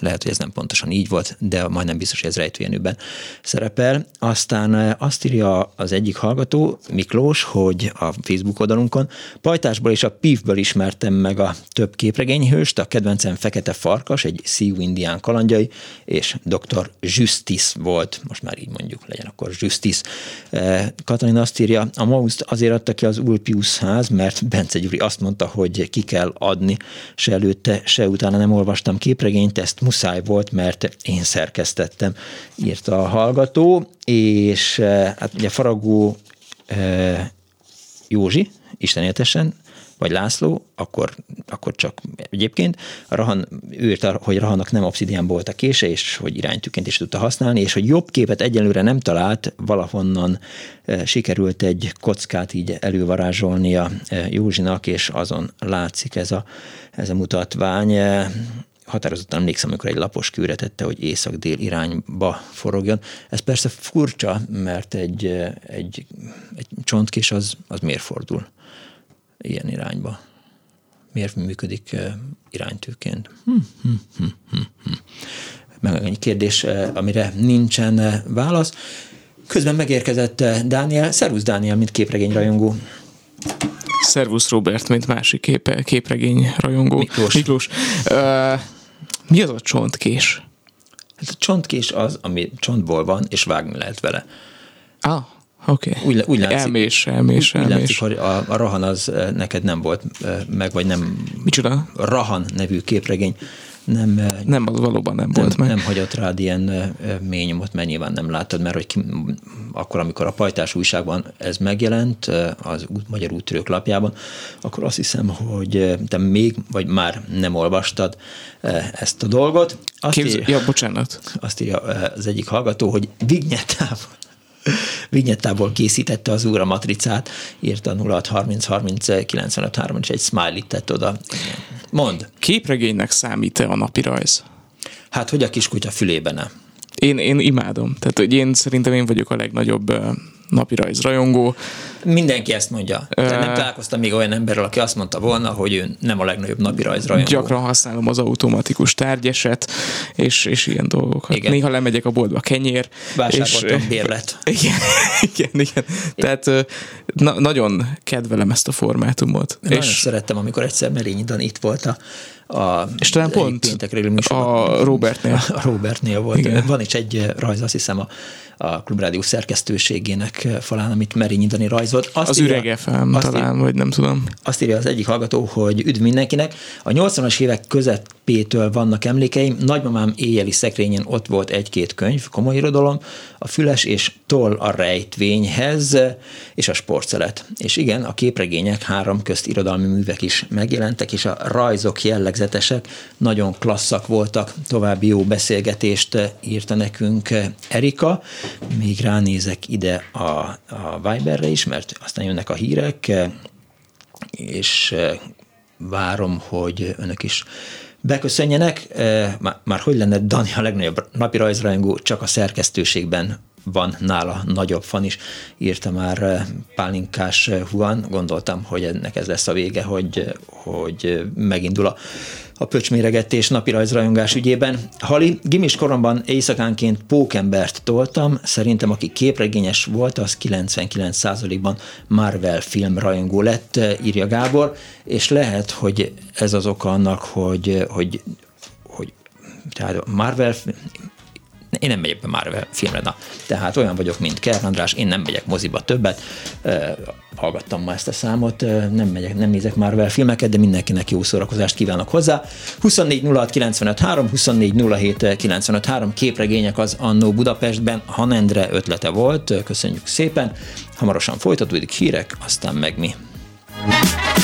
lehet, hogy ez nem pontosan így volt, de majdnem biztos, hogy ez rejtőjenőben szerepel. Aztán azt írja az egyik hallgató, Miklós, hogy a Facebook oldalunkon Pajtásból és a Pívből ismertem meg a több kép képregényhőst, a kedvencem Fekete Farkas, egy Sioux indián kalandjai, és dr. Justice volt, most már így mondjuk legyen akkor Justice. Eh, Katalin azt írja, a Mauszt azért adta ki az Ulpius ház, mert Bence Gyuri azt mondta, hogy ki kell adni, se előtte, se utána nem olvastam képregényt, ezt muszáj volt, mert én szerkesztettem, írta a hallgató, és eh, hát ugye Faragó eh, Józsi, Isten éltesen, vagy László, akkor, akkor csak egyébként. Rahan, ő írta, hogy Rahannak nem obszidián volt a kése, és hogy iránytűként is tudta használni, és hogy jobb képet egyelőre nem talált, valahonnan e, sikerült egy kockát így elővarázsolnia e, Józsinak, és azon látszik ez a, ez a mutatvány e, határozottan emlékszem, amikor egy lapos kőre tette, hogy észak-dél irányba forogjon. Ez persze furcsa, mert egy, egy, egy csontkés az, az miért fordul? Ilyen irányba. Miért működik iránytűként? Hm, hm, hm, hm, hm. Meg egy kérdés, amire nincsen válasz. Közben megérkezett Dániel. Szervusz Dániel, mint képregényrajongó. Szervusz Robert, mint másik képe, képregény rajongó. Miklós. Miklós. Uh, mi az a csontkés? Hát a csontkés az, ami csontból van, és vágni lehet vele. Ah, Oké. Okay. Úgy, úgy látszik, elmés, elmés, úgy, elmés. Úgy látszik, hogy a, a Rahan az neked nem volt meg, vagy nem... Micsoda? Rahan nevű képregény nem, nem, az valóban nem, nem volt meg. Nem hagyott rád ilyen mély nyomot, mert nyilván nem láttad, mert hogy ki, akkor, amikor a Pajtás újságban ez megjelent, az Magyar Úttörők lapjában, akkor azt hiszem, hogy te még, vagy már nem olvastad ezt a dolgot. Azt Képzel, írja, ja, bocsánat. Azt írja az egyik hallgató, hogy vignyetával vinyettából készítette az úr a matricát, írta 0630 30 95 3 és egy smiley tett oda. Mond. Képregénynek számít-e a napi rajz? Hát, hogy a kiskutya fülében nem. Én, én imádom. Tehát, hogy én szerintem én vagyok a legnagyobb napi rajz rajongó. Mindenki ezt mondja. Uh, nem találkoztam még olyan emberrel, aki azt mondta volna, hogy ő nem a legnagyobb napi rajzrajongó. Gyakran használom az automatikus tárgyeset, és, és ilyen dolgokat. Igen. Néha lemegyek a boltba kenyér. Vásároltam és, bérlet. Igen, igen, igen. Tehát na, nagyon kedvelem ezt a formátumot. Én és nagyon szerettem, amikor egyszer Merényi Dan itt volt a a és talán pont a Robertnél. A Robertnél volt. Igen. Van is egy rajz, azt hiszem a a Klubrádió szerkesztőségének falán, amit Merényi Dani rajzolt. Azt az írja, ürege FM talán, ír, vagy nem tudom. Azt írja az egyik hallgató, hogy üdv mindenkinek. A 80-as évek közepétől vannak emlékeim. Nagymamám éjjeli szekrényen ott volt egy-két könyv, komoly irodalom, a füles és toll a rejtvényhez, és a sportszelet. És igen, a képregények három közt irodalmi művek is megjelentek, és a rajzok jellegzetesek, nagyon klasszak voltak. További jó beszélgetést írta nekünk Erika, még ránézek ide a, a Viberre is, mert aztán jönnek a hírek, és várom, hogy önök is beköszönjenek. Eh, már, már hogy lenne Dani a legnagyobb napi rajzrajongó, csak a szerkesztőségben van nála nagyobb fan is, írta már eh, Pálinkás Huan, gondoltam, hogy ennek ez lesz a vége, hogy, hogy megindul a a pöcsméregetés napirajzrajongás ügyében. Hali, gimis koromban éjszakánként pókembert toltam, szerintem aki képregényes volt, az 99%-ban Marvel film rajongó lett, írja Gábor, és lehet, hogy ez az oka annak, hogy, hogy, hogy tehát Marvel én nem megyek be Marvel filmre, na. Tehát olyan vagyok, mint Kern András, én nem megyek moziba többet, hallgattam ma ezt a számot, nem megyek, nem nézek Marvel filmeket, de mindenkinek jó szórakozást kívánok hozzá. 24 06 95 3, 24 07 95 3 képregények az Annó Budapestben, Hanendre ötlete volt, köszönjük szépen. Hamarosan folytatódik hírek, aztán meg mi. rádiót,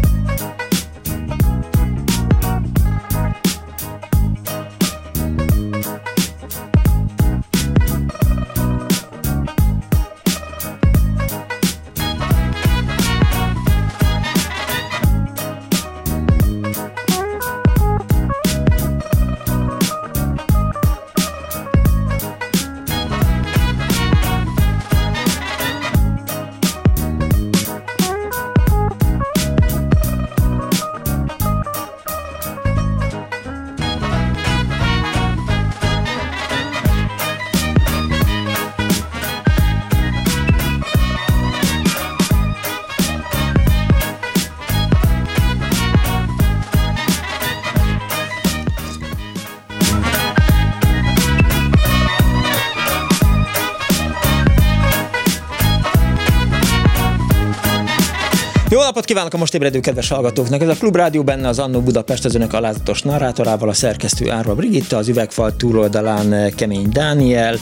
Napot kívánok a most ébredő kedves hallgatóknak! Ez a Klub Rádió benne az Annó Budapest az önök alázatos narrátorával, a szerkesztő Árva Brigitta, az üvegfal túloldalán eh, Kemény Dániel,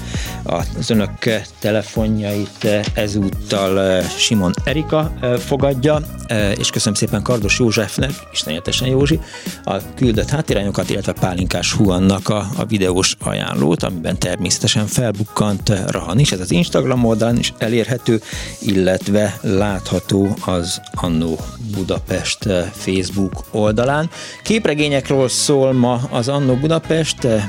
az önök telefonjait eh, ezúttal eh, Simon Erika fogadja, és köszönöm szépen Kardos Józsefnek, istenetesen Józsi, a küldött háttérányokat, illetve Pálinkás Huannak a, a videós ajánlót, amiben természetesen felbukkant Rahan is, ez az Instagram oldalon is elérhető, illetve látható az Annó Annó Budapest eh, Facebook oldalán. Képregényekről szól ma az Annó Budapest, eh,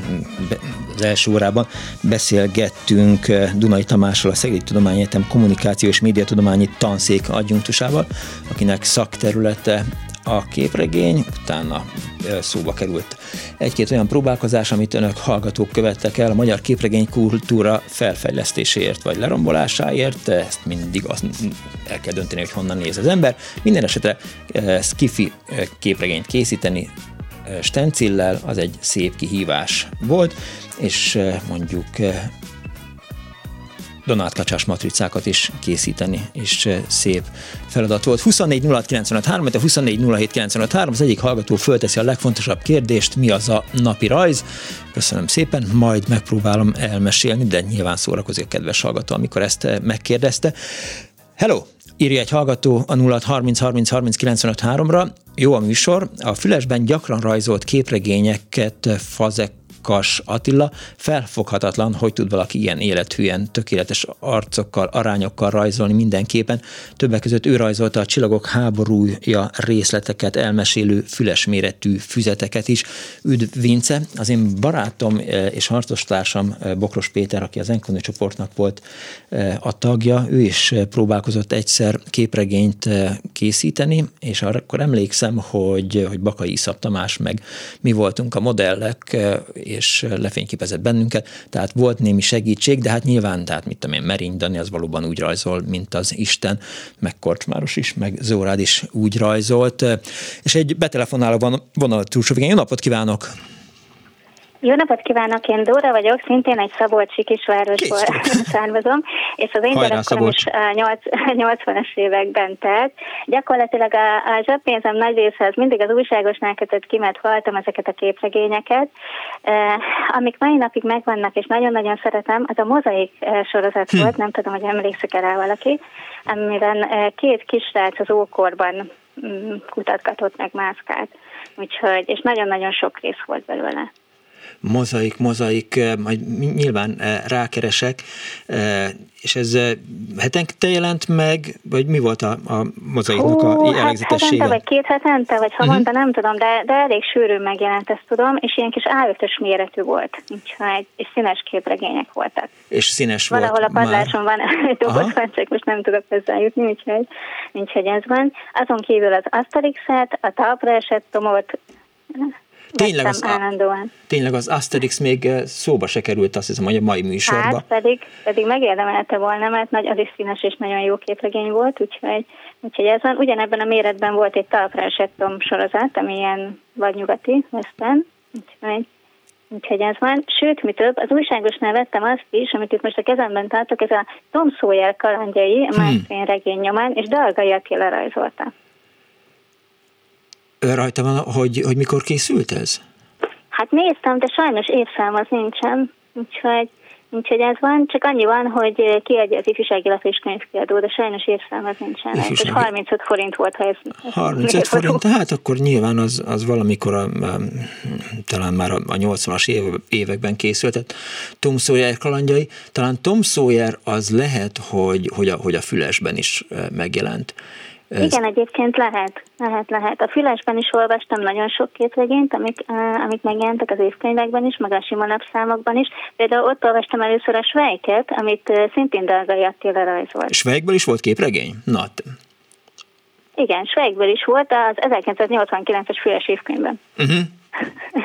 az első órában beszélgettünk eh, Dunai Tamással, a Szegedi Tudományegyetem Kommunikáció és Médiatudományi Tanszék adjunktusával, akinek szakterülete a képregény, utána szóba került egy-két olyan próbálkozás, amit önök hallgatók követtek el a magyar képregény kultúra felfejlesztéséért vagy lerombolásáért, ezt mindig azt el kell dönteni, hogy honnan néz az ember. Minden esetre skifi képregényt készíteni stencillel, az egy szép kihívás volt, és mondjuk Donát kacsás matricákat is készíteni, és szép feladat volt. 24 06 3, a 24 az egyik hallgató fölteszi a legfontosabb kérdést, mi az a napi rajz. Köszönöm szépen, majd megpróbálom elmesélni, de nyilván szórakozik a kedves hallgató, amikor ezt megkérdezte. Hello! Írja egy hallgató a 0 30 30 30 95 3-ra. Jó a műsor. A Fülesben gyakran rajzolt képregényeket Fazek Kas Attila, felfoghatatlan, hogy tud valaki ilyen élethűen, tökéletes arcokkal, arányokkal rajzolni mindenképpen. Többek között ő rajzolta a Csillagok háborúja részleteket elmesélő füles méretű füzeteket is. Üdv Vince, az én barátom eh, és harcostársam eh, Bokros Péter, aki az Enkoni csoportnak volt eh, a tagja, ő is próbálkozott egyszer képregényt készíteni, és akkor emlékszem, hogy, hogy Bakai Iszap Tamás meg mi voltunk a modellek, és lefényképezett bennünket, tehát volt némi segítség, de hát nyilván, tehát mit tudom én, Merény Dani az valóban úgy rajzol, mint az Isten, meg Korcsmáros is, meg Zórád is úgy rajzolt, és egy betelefonáló van vonal túlsó Jó napot kívánok! Jó napot kívánok, én Dóra vagyok, szintén egy Szabolcsi kisvárosból származom, és az én gyerekkorom is 80-as években telt. Gyakorlatilag a, a zsebpénzem nagy része az mindig az újságosnál kötött ki, mert halltam ezeket a képregényeket. Amik mai napig megvannak, és nagyon-nagyon szeretem, az a mozaik sorozat hm. volt, nem tudom, hogy emlékszik rá valaki, amiben két kisrác az ókorban kutatgatott meg mászkált. Úgyhogy, és nagyon-nagyon sok rész volt belőle mozaik, mozaik, eh, majd nyilván eh, rákeresek, eh, és ez hetente jelent meg, vagy mi volt a, a mozaiknak a hát jellegzetessége? Hát vagy két hetente, vagy havonta, uh-huh. nem tudom, de, de elég sűrűn megjelent, ezt tudom, és ilyen kis A5-ös méretű volt, úgyhogy, és színes képregények voltak. És színes Valahol volt a padláson már. van egy van, csak most nem tudok jutni, úgyhogy, úgyhogy ez van. Azon kívül az Asterix-et, a talpra esett tomot, Tényleg az, állandóan. Tényleg az Asterix még eh, szóba se került, azt hiszem, hogy a mai műsorba. Hát pedig, pedig megérdemelte volna, mert nagy, az is színes és nagyon jó képregény volt, úgyhogy, úgyhogy ez van. Ugyanebben a méretben volt egy talpra esett sorozat, ami ilyen vagy nyugati, western, úgyhogy Úgyhogy ez van. Sőt, mi több, az újságosnál vettem azt is, amit itt most a kezemben tartok, ez a Tom Sawyer kalandjai, a hmm. regény nyomán, és Dalgai Attila rajzolta rajta van, hogy, hogy mikor készült ez? Hát néztem, de sajnos évszám az nincsen, úgyhogy, úgyhogy ez van. Csak annyi van, hogy kiadja az ifjúsági lap és könyvkiadó, de sajnos évszám az nincsen. Ifjúsági... És 35 forint volt, ha ez... 35 forint, hát akkor nyilván az, az valamikor a, a, talán már a 80-as év, években készült. Tehát Tom Sawyer kalandjai, talán Tom Sawyer az lehet, hogy, hogy, a, hogy a fülesben is megjelent ez... Igen, egyébként lehet, lehet, lehet. A Fülesben is olvastam nagyon sok képregényt, amik, uh, amik megjelentek az évkönyvekben is, meg a sima napszámokban is. Például ott olvastam először a Svejket, amit uh, szintén Dalgai Attila rajzolt. Svejkből is volt képregény? Na, igen, Svejkből is volt az 1989-es Füles évkönyvben. Uh-huh.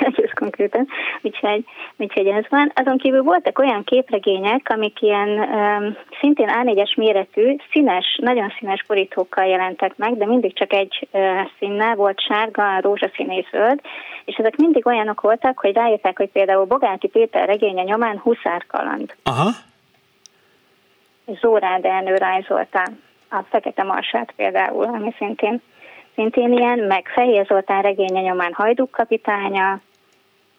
Egész konkrétan, úgyhogy, úgyhogy ez van. Azon kívül voltak olyan képregények, amik ilyen um, szintén A4-es méretű, színes, nagyon színes borítókkal jelentek meg, de mindig csak egy uh, színnel, volt sárga, rózsaszín és zöld, és ezek mindig olyanok voltak, hogy rájöttek, hogy például Bogáti Péter regénye nyomán huszárkaland. Aha. Zórád Ernő rajzolta a Fekete Marsát például, ami szintén szintén ilyen, meg Fehér Zoltán regénye nyomán Hajduk kapitánya,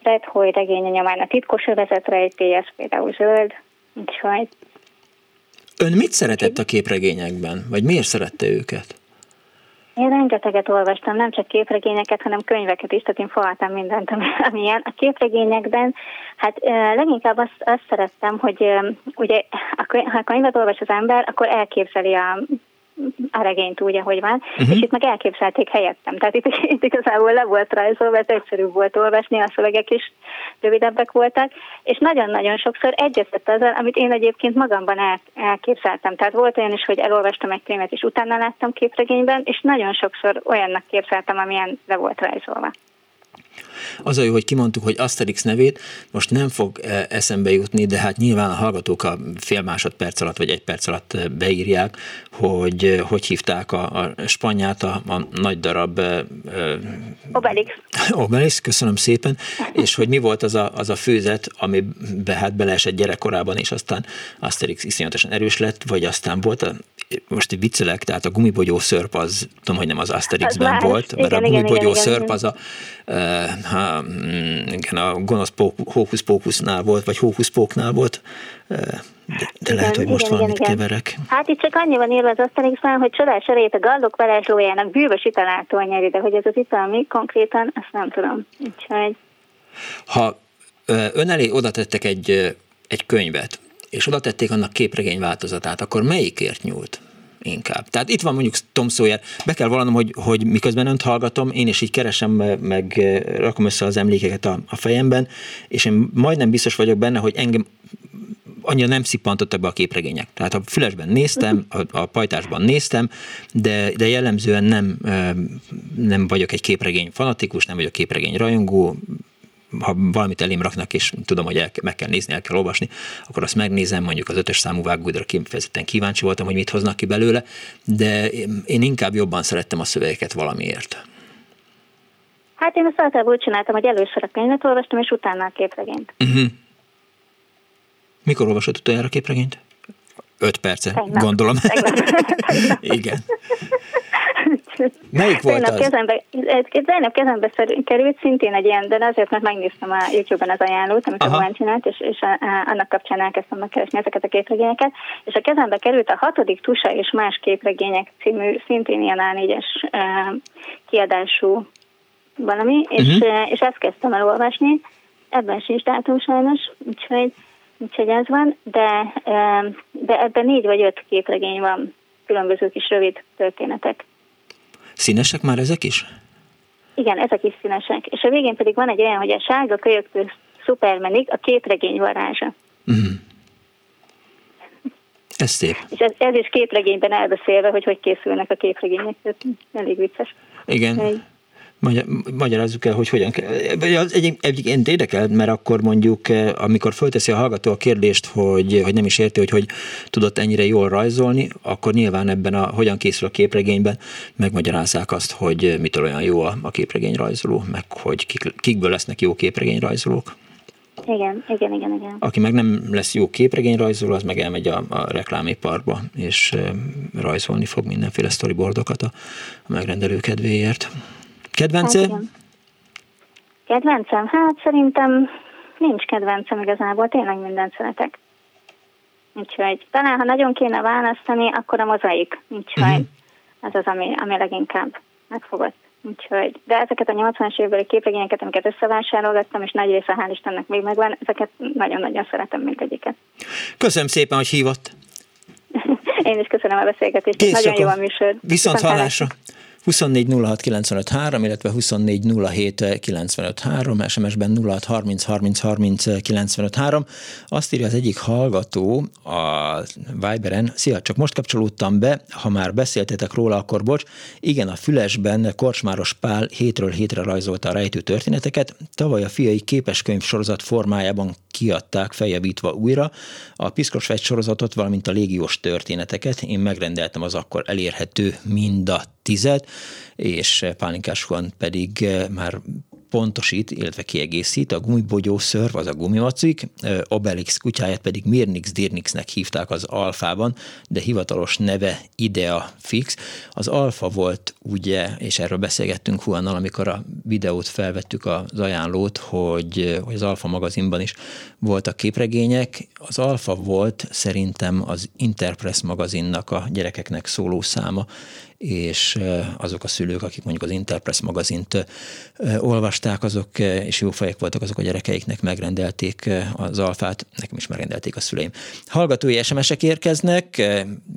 Red Hoy regénye nyomán a titkos övezet rejtély, ez például zöld, úgyhogy... Ön mit szeretett a képregényekben, vagy miért szerette őket? Én rengeteget olvastam, nem csak képregényeket, hanem könyveket is, tehát én faltam mindent, ami ilyen. A képregényekben, hát leginkább azt, azt szerettem, hogy ugye, ha könyvet olvas az ember, akkor elképzeli a a regényt úgy, ahogy van, uh-huh. és itt meg elképzelték helyettem. Tehát itt, itt igazából le volt rajzolva, ez egyszerűbb volt olvasni, a szövegek is rövidebbek voltak, és nagyon-nagyon sokszor egyezett azzal, amit én egyébként magamban el, elképzeltem. Tehát volt olyan is, hogy elolvastam egy könyvet, és utána láttam képregényben, és nagyon sokszor olyannak képzeltem, amilyen le volt rajzolva. Az a jó, hogy kimondtuk, hogy Asterix nevét, most nem fog eszembe jutni, de hát nyilván a hallgatók a fél másodperc alatt vagy egy perc alatt beírják, hogy hogy hívták a, a spanyát, a, a nagy darab... Obelix. Obelix, köszönöm szépen. És hogy mi volt az a, az a főzet, ami be, hát beleesett gyerekkorában, és aztán Asterix iszonyatosan erős lett, vagy aztán volt a, most viccelek, tehát a gumibogyó szörp az, tudom, hogy nem az Asterixben az volt, igen, mert a gumibogyó szörp az a, ha, mm, igen, a gonosz hókusz-pókusznál volt, vagy hókusz-póknál volt, de, de igen, lehet, hogy most igen, valamit igen, keverek. Hát itt csak annyi van írva az Asterixben, hogy csodás erejét a gallok varázslójának bűvös italától nyeri, de hogy ez az ital mi konkrétan, azt nem tudom. Úgyhogy... Ha ön elé oda tettek egy, egy könyvet, és oda tették annak képregény változatát, akkor melyikért nyúlt? inkább. Tehát itt van mondjuk Tom Sawyer, be kell vallanom, hogy, hogy miközben önt hallgatom, én is így keresem, meg rakom össze az emlékeket a, a fejemben, és én majdnem biztos vagyok benne, hogy engem annyira nem szippantottak be a képregények. Tehát a fülesben néztem, a, a pajtásban néztem, de, de jellemzően nem, nem vagyok egy képregény fanatikus, nem vagyok képregény rajongó, ha valamit elém raknak, és tudom, hogy el, meg kell nézni, el kell olvasni, akkor azt megnézem, mondjuk az ötös számú vágóidra kifejezetten kíváncsi voltam, hogy mit hoznak ki belőle, de én inkább jobban szerettem a szövegeket valamiért. Hát én azt általában csináltam, hogy először a könyvet olvastam, és utána a képregényt. Uh-huh. Mikor olvasott utoljára a képregényt? Öt perce, Tegnap. gondolom. Igen. Melyik volt Tegnap az? Kezembe, tegnap kezembe került szintén egy ilyen, de azért, mert megnéztem a YouTube-ban az ajánlót, amit Aha. a csinált, és, és a, a, annak kapcsán elkezdtem megkeresni ezeket a képregényeket, és a kezembe került a hatodik Tusa és más képregények című, szintén ilyen A4-es uh, kiadású valami, és, uh-huh. és ezt kezdtem el olvasni, ebben sincs dátum sajnos, úgyhogy, úgyhogy ez van, de, de ebben négy vagy öt képregény van, különböző kis rövid történetek. Színesek már ezek is? Igen, ezek is színesek. És a végén pedig van egy olyan, hogy a sárga kölyöktől szupermenig a képregény varázsa. Mm. Ez szép. És ez, ez is képregényben elbeszélve, hogy hogy készülnek a képregények. Elég vicces. Igen. Egy magyarázzuk el, hogy hogyan kell. Egy, egyébként érdekel, mert akkor mondjuk, eh, amikor fölteszi a hallgató a kérdést, hogy, hogy nem is érti, hogy hogy tudott ennyire jól rajzolni, akkor nyilván ebben a hogyan készül a képregényben megmagyarázzák azt, hogy mitől olyan jó a, a képregényrajzoló, meg hogy kik, kikből lesznek jó képregényrajzolók. Igen, igen, igen, igen. Aki meg nem lesz jó képregényrajzoló, az meg elmegy a, a reklámiparba, és e, rajzolni fog mindenféle storyboardokat a, a megrendelő kedvéért. Kedvence? Hát Kedvencem? Hát szerintem nincs kedvencem igazából, tényleg mindent szeretek. Úgyhogy talán, ha nagyon kéne választani, akkor a mozaik. Úgyhogy uh-huh. ez az, ami, ami leginkább megfogott. Úgyhogy, de ezeket a 80-as évbeli képregényeket, amiket összevásárolgattam, és nagy része hál' Istennek még megvan, ezeket nagyon-nagyon szeretem mindegyiket. Köszönöm szépen, hogy hívott. Én is köszönöm a beszélgetést, Kész nagyon jó a műsor. Viszont, Viszont hallásra. 24 06 95 3, illetve 24 07 95 3, SMS-ben 06 30 30 30 95 3. Azt írja az egyik hallgató a Viberen, szia, csak most kapcsolódtam be, ha már beszéltetek róla, akkor bocs. Igen, a Fülesben Korcsmáros Pál hétről hétre rajzolta a rejtő történeteket. Tavaly a fiai képeskönyv sorozat formájában kiadták feljavítva újra a Piszkos sorozatot, valamint a légiós történeteket. Én megrendeltem az akkor elérhető mind a tizet, és Pálinkás pedig eh, már pontosít, illetve kiegészít, a gumibogyó szörv, az a gumimacik, Obelix kutyáját pedig Mirnix Dirnixnek hívták az alfában, de hivatalos neve Idea Fix. Az alfa volt ugye, és erről beszélgettünk Huannal, amikor a videót felvettük az ajánlót, hogy, hogy az alfa magazinban is voltak képregények. Az alfa volt szerintem az Interpress magazinnak a gyerekeknek szóló száma, és azok a szülők, akik mondjuk az Interpress magazint olvasták, azok, és jó fejek voltak azok a gyerekeiknek, megrendelték az alfát, nekem is megrendelték a szüleim. Hallgatói SMS-ek érkeznek,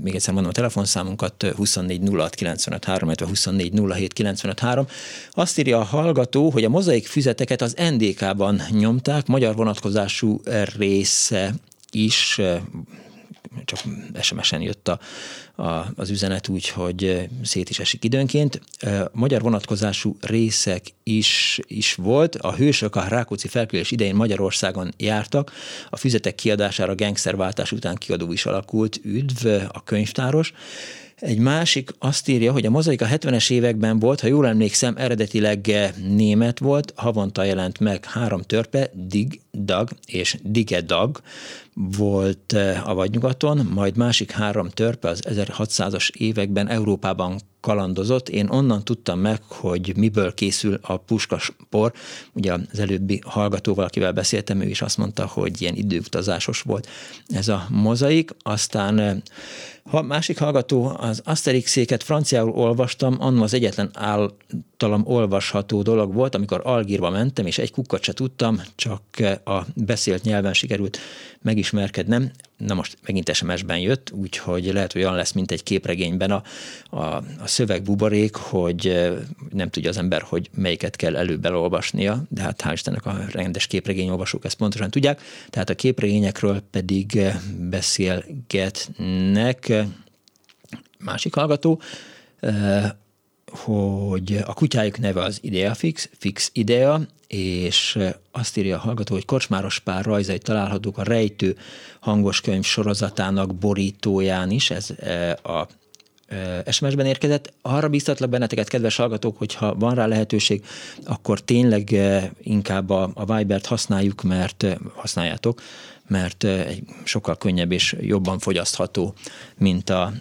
még egyszer mondom a telefonszámunkat 24 06 95 3, 24 07 95 3. Azt írja a hallgató, hogy a mozaik füzeteket az NDK-ban nyomták, magyar vonatkozású része is csak SMS-en jött a, a, az üzenet úgy, hogy szét is esik időnként. Magyar vonatkozású részek is, is volt. A hősök a Rákóczi felkülés idején Magyarországon jártak. A füzetek kiadására gangsterváltás után kiadó is alakult. Üdv, a könyvtáros. Egy másik azt írja, hogy a mozaik a 70-es években volt, ha jól emlékszem, eredetileg német volt, havonta jelent meg három törpe, Dig, Dag és Digedag volt eh, a vadnyugaton, majd másik három törpe az 1600-as években Európában kalandozott. Én onnan tudtam meg, hogy miből készül a puskaspor. Ugye az előbbi hallgatóval, akivel beszéltem, ő is azt mondta, hogy ilyen időutazásos volt ez a mozaik. Aztán eh, ha másik hallgató, az Asterix-széket franciául olvastam, annó az egyetlen általam olvasható dolog volt, amikor Algírba mentem, és egy kukkat se tudtam, csak a beszélt nyelven sikerült megismerkednem. Na most megint SMS-ben jött, úgyhogy lehet, hogy olyan lesz, mint egy képregényben a, a, a szöveg buborék, hogy nem tudja az ember, hogy melyiket kell előbb elolvasnia, de hát hál' Istennek a rendes képregényolvasók ezt pontosan tudják. Tehát a képregényekről pedig beszélgetnek másik hallgató, hogy a kutyájuk neve az Idea Fix, Idea, és azt írja a hallgató, hogy Kocsmáros pár rajzai találhatók a Rejtő hangos könyv sorozatának borítóján is, ez a SMS-ben érkezett. Arra biztatlak benneteket, kedves hallgatók, hogyha van rá lehetőség, akkor tényleg inkább a, a Viber-t használjuk, mert használjátok, mert sokkal könnyebb és jobban fogyasztható, mint a,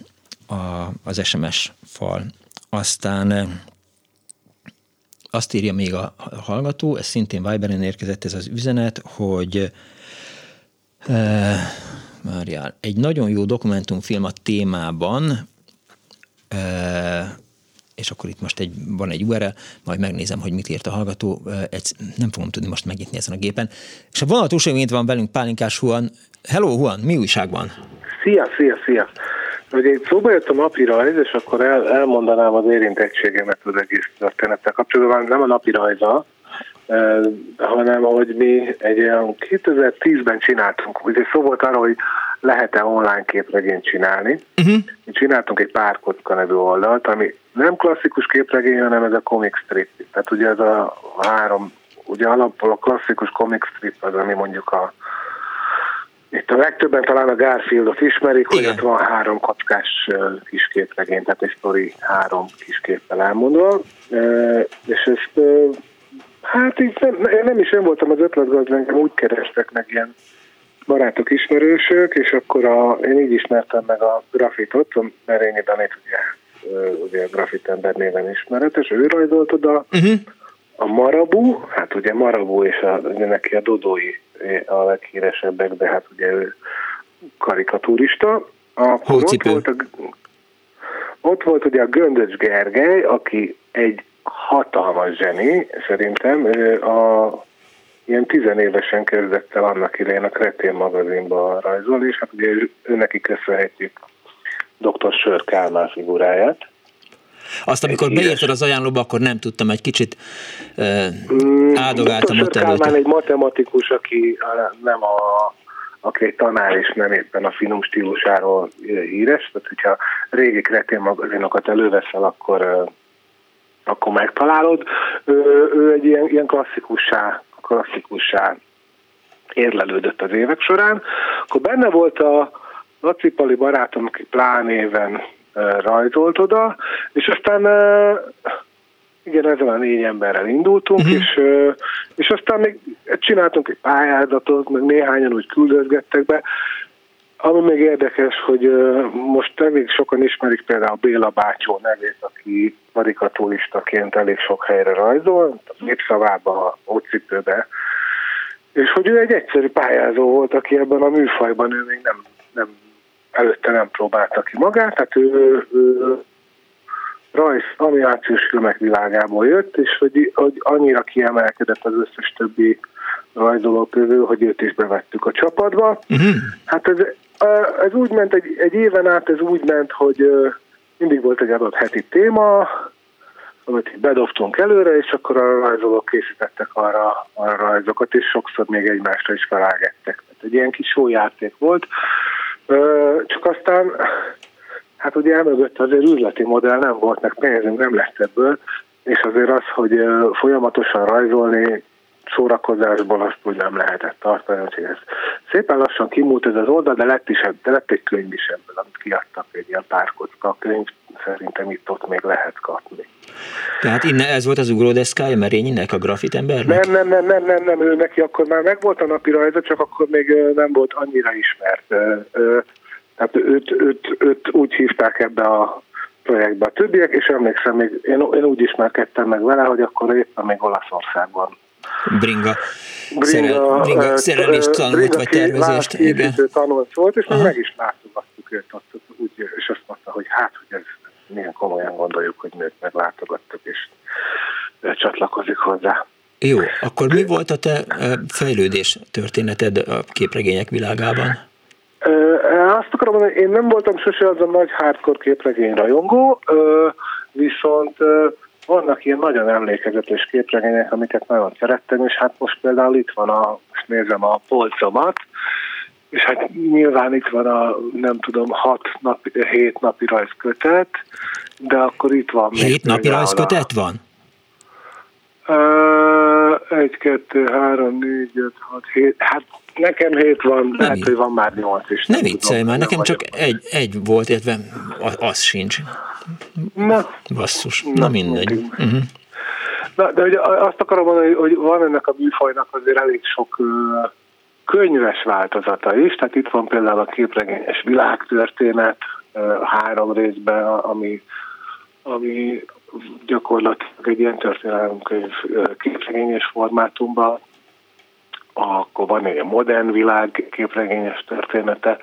a, az SMS fal. Aztán azt írja még a hallgató, ez szintén Viberen érkezett ez az üzenet, hogy e, Várjál, egy nagyon jó dokumentumfilm a témában, e, és akkor itt most egy, van egy URL, majd megnézem, hogy mit írt a hallgató, egy, nem fogom tudni most megnyitni ezen a gépen. És a vonal túlsó van velünk Pálinkás Huan. Hello Huan, mi újság van? Szia, szia, szia! Ugye itt szóba jött a napi rajz, és akkor el, elmondanám az érintettségemet az egész történettel kapcsolatban, nem a napi rajza, eh, hanem hogy mi egy olyan 2010-ben csináltunk, ugye szó volt arra, hogy lehet-e online képregényt csinálni. Uh-huh. Mi csináltunk egy pár kocka nevű oldalt, ami nem klasszikus képregény, hanem ez a comic strip. Tehát ugye ez a három, ugye alapból a klasszikus comic strip az, ami mondjuk a itt a legtöbben talán a Garfieldot ismerik, Igen. hogy ott van három kockás kisképregény, tehát egy sztori három kisképpel elmondva, és ezt hát így nem, nem is én voltam az ötletgazd, engem úgy kerestek meg ilyen barátok, ismerősök, és akkor a, én így ismertem meg a grafitot, a Merényi Danit, ugye, ugye a grafit ember néven ismeretes, ő rajzolt oda, uh-huh. a Marabu, hát ugye Marabu és a, neki a Dodói a leghíresebbek, de hát ugye ő karikaturista. Akkor ott volt, a, ott volt ugye a Göndöcs Gergely, aki egy hatalmas zseni, szerintem. A, ilyen tizenévesen kezdett el annak idején a Kretén magazinba rajzolni, és hát ugye ő, ő neki köszönhetjük dr. Sör Kálmán figuráját. Azt, amikor beírtad az ajánlóba, akkor nem tudtam, egy kicsit uh, áldogáltam ott előtte. egy matematikus, aki nem a aki egy tanár és nem éppen a finom stílusáról híres, tehát hogyha régi kretén magazinokat előveszel, akkor, akkor megtalálod. Ő, ő egy ilyen, ilyen klasszikussá, klasszikussá érlelődött az évek során. Akkor benne volt a Lacipali barátom, aki plánéven rajzolt oda, és aztán igen, ezzel a négy emberrel indultunk, uh-huh. és, és aztán még csináltunk egy pályázatot, meg néhányan úgy küldözgettek be, ami még érdekes, hogy most elég sokan ismerik például Béla Bátyó nevét, aki karikaturistaként elég sok helyre rajzol, népszavába, ócipőbe, és hogy ő egy egyszerű pályázó volt, aki ebben a műfajban ő még nem, nem előtte nem próbálta ki magát, tehát ő, ő rajz, animációs filmek világából jött, és hogy, hogy annyira kiemelkedett az összes többi rajzoló közül, hogy őt is bevettük a csapatba. Uh-huh. Hát ez, ez úgy ment, egy, egy éven át ez úgy ment, hogy mindig volt egy adott heti téma, amit bedobtunk előre, és akkor a rajzolók készítettek arra, arra rajzokat, és sokszor még egymásra is felágettek. Tehát egy ilyen kis játék volt, Csak aztán, hát ugye emögött azért üzleti modell nem volt, meg pénzünk nem lett ebből, és azért az, hogy folyamatosan rajzolni szórakozásból azt úgy nem lehetett tartani, úgyhogy ez szépen lassan kimúlt ez az oldal, de lett, is, de lett egy könyv is ebből, amit kiadtak, egy ilyen pár kocka könyv, szerintem itt ott még lehet kapni. Tehát innen ez volt az ugródeszkája Merényinek, a grafitembernek? Nem, nem, nem, nem, nem, nem, ő neki akkor már megvolt a napi rajza, csak akkor még nem volt annyira ismert. Tehát őt, őt, őt úgy hívták ebbe a projektbe a többiek, és emlékszem, még én, én úgy ismerkedtem meg vele, hogy akkor éppen még Olaszországban Bringa, Bringa, Bringa szerelést tanult, Bringa vagy tervezést. Igen. tanult volt, és Aha. meg is látogattuk őt, ott, úgy, és azt mondta, hogy hát, hogy ez milyen komolyan gondoljuk, hogy nőt meglátogattuk, és csatlakozik hozzá. Jó, akkor mi volt a te fejlődés történeted a képregények világában? Azt akarom mondani, én nem voltam sose az a nagy hardcore képregény rajongó, viszont vannak ilyen nagyon emlékezetes képregények, amiket nagyon szerettem, és hát most például itt van a, most nézem a polcomat, és hát nyilván itt van a, nem tudom, hat napi, hét napi rajzkötet, de akkor itt van Hét napi rajzkötet van? Uh, egy, kettő, három, négy, öt, hat, hét, hát nekem hét van, nem lehet, hogy van már nyolc is. Ne viccelj már, nekem csak egy, egy volt, illetve az sincs. Na. Basszus, na, na mindegy. Uh-huh. Na, de ugye azt akarom mondani, hogy van ennek a műfajnak azért elég sok könyves változata is, tehát itt van például a képregényes világtörténet három részben, ami, ami gyakorlatilag egy ilyen történelemkönyv képregényes formátumban, akkor van egy modern világ képregényes története,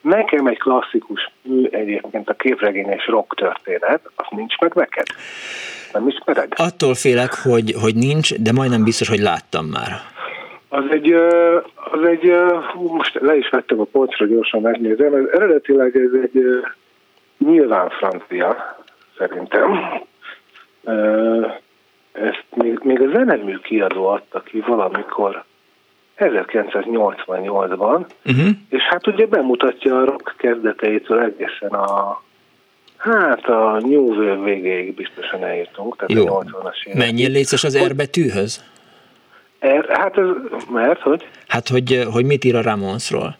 Nekem egy klasszikus mű egyébként a képregényes rock történet, az nincs meg neked? Nem ismered? Attól félek, hogy, hogy nincs, de majdnem biztos, hogy láttam már. Az egy, az egy most le is vettem a polcra, gyorsan megnézem, ez eredetileg ez egy nyilván francia, szerintem. Ezt még, még a zenemű kiadó adta ki valamikor 1988-ban, uh-huh. és hát ugye bemutatja a rock kezdeteitől egészen a Hát a New Wave végéig biztosan eljutunk, tehát Jó. a 80-as évek. Mennyire létszes az R betűhöz? R, hát ez, mert, hogy? Hát, hogy, hogy mit ír a Ramonsról?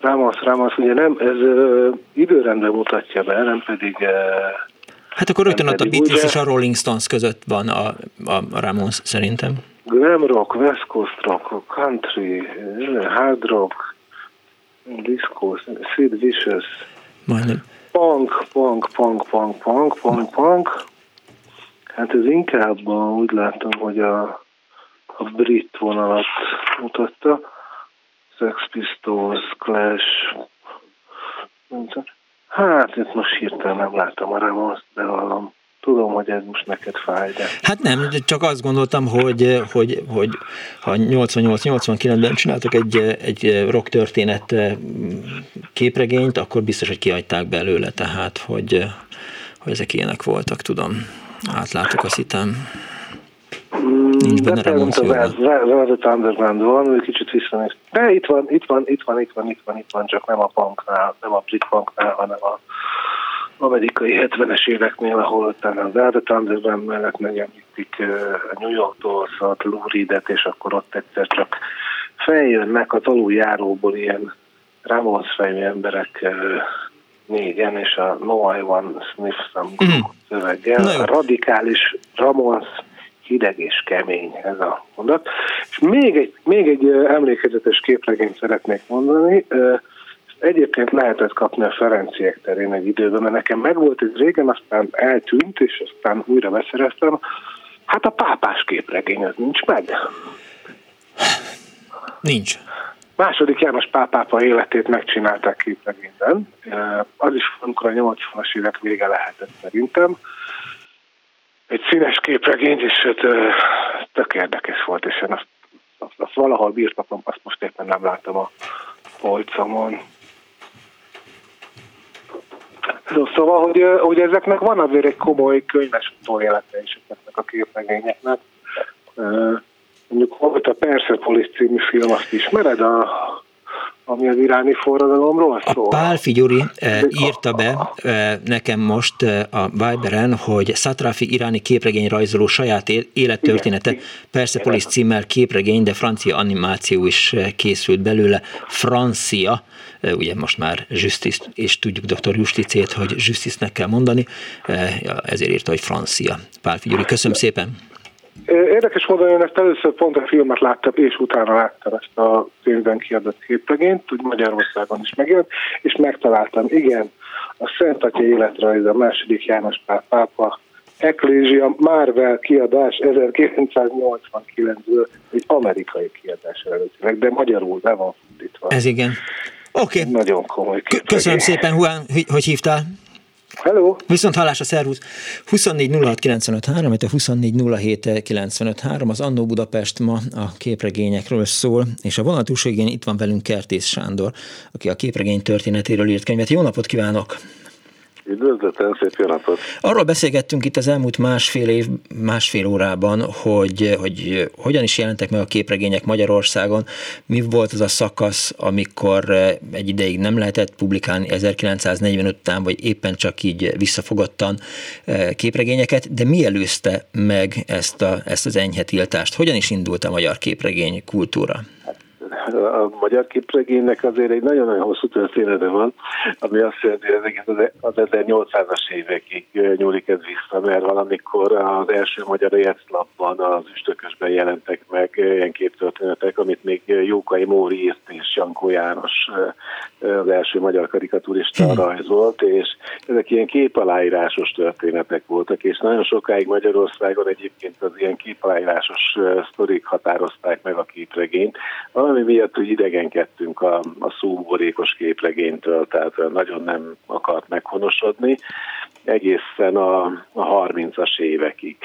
Ramos, Ramos, ugye nem, ez ö, időrendben mutatja be, nem pedig... Ö, hát akkor rögtön ott a Beatles és a Rolling Stones között van a, a, a Ramos szerintem glam rock, west coast rock, country, hard rock, disco, Sid Vicious, Majdnem. punk, punk, punk, punk, punk, punk, punk. Hát ez inkább úgy látom, hogy a, a brit vonalat mutatta. Sex Pistols, Clash. Hát itt most hirtelen nem látom a Ramones, de hallom tudom, hogy ez most neked fáj, de... Hát nem, csak azt gondoltam, hogy, hogy, hogy ha 88-89-ben csináltak egy, egy rock történet képregényt, akkor biztos, hogy kiadták belőle, tehát, hogy, hogy ezek ilyenek voltak, tudom. Átlátok, azt hittem. Nincs benne Ramones Az Velvet Underground van, kicsit visszanéz. De itt van, itt van, itt van, itt van, itt van, itt van, csak nem a punknál, nem a brit punknál, hanem a amerikai 70-es éveknél, ahol utána az Velvet Underground mellett megemlítik a New York Dolls-ot, Lou Reed-et, és akkor ott egyszer csak feljönnek az aluljáróból ilyen Ramones fejű emberek négyen, és a No I One Sniff Some mm. szöveggel. A radikális Ramones hideg és kemény ez a mondat. És még egy, még egy emlékezetes képregényt szeretnék mondani. Egyébként lehetett kapni a Ferenciek terén egy időben, mert nekem megvolt ez régen, aztán eltűnt, és aztán újra beszereztem. Hát a pápás képregény, az nincs meg. Nincs. Második János pápápa életét megcsinálták képregényben. Az is amikor a 80-as évek vége lehetett szerintem. Egy színes képregény, és hát, tök érdekes volt, és én azt, azt, azt valahol bírtatom, azt most éppen nem láttam a polcomon. Szóval, hogy, hogy ezeknek van azért egy komoly könyves élete is ezeknek a képregényeknek. Mondjuk volt a Persepolis című film, azt ismered? A, ami az iráni forradalomról szól. A Pál Figyuri eh, írta be eh, nekem most eh, a Viberen, hogy Satrafi iráni képregény rajzoló saját élettörténete, Persepolis címmel képregény, de francia animáció is készült belőle, francia, ugye most már Justice, és tudjuk dr. Justicét, hogy Justice-nek kell mondani, ezért írta, hogy francia. Pál Figyuri, köszönöm szépen! Érdekes módon én ezt először pont a filmet láttam, és utána láttam ezt a filmben kiadott képregényt, úgy Magyarországon is megjelent, és megtaláltam, igen, a Szent Atya életrajza, a második János Pál pápa, Ecclesia Marvel kiadás 1989-ből, egy amerikai kiadás eredetileg, de magyarul be van fordítva. Ez igen. Oké. Okay. Nagyon komoly képregény. Köszönöm szépen, Juan, hogy hívtál. Hello! Viszont hallás a szervusz. 24 06 95 3, 24 az Annó Budapest ma a képregényekről szól, és a vonatúságén itt van velünk Kertész Sándor, aki a képregény történetéről írt könyvet. Jó napot kívánok! Üdvözletem, szép jó napot! Arról beszélgettünk itt az elmúlt másfél év, másfél órában, hogy, hogy hogyan is jelentek meg a képregények Magyarországon, mi volt az a szakasz, amikor egy ideig nem lehetett publikálni 1945 után, vagy éppen csak így visszafogottan eh, képregényeket, de mi előzte meg ezt, a, ezt az enyhetiltást? Hogyan is indult a magyar képregény kultúra? A magyar képregénynek azért egy nagyon-nagyon hosszú története van, ami azt jelenti, hogy az 1800-as évekig nyúlik ez vissza, mert valamikor az első magyar éjszlapban az üstökösben jelentek meg ilyen képtörténetek, amit még Jókai Móri írt és Jankó János az első magyar karikaturista hmm. rajzolt, és ezek ilyen képaláírásos történetek voltak, és nagyon sokáig Magyarországon egyébként az ilyen képaláírásos sztorik határozták meg a képregényt, valami miatt, hogy idegenkedtünk a, a szóborékos képregénytől, tehát nagyon nem akart meghonosodni, egészen a, a 30-as évekig.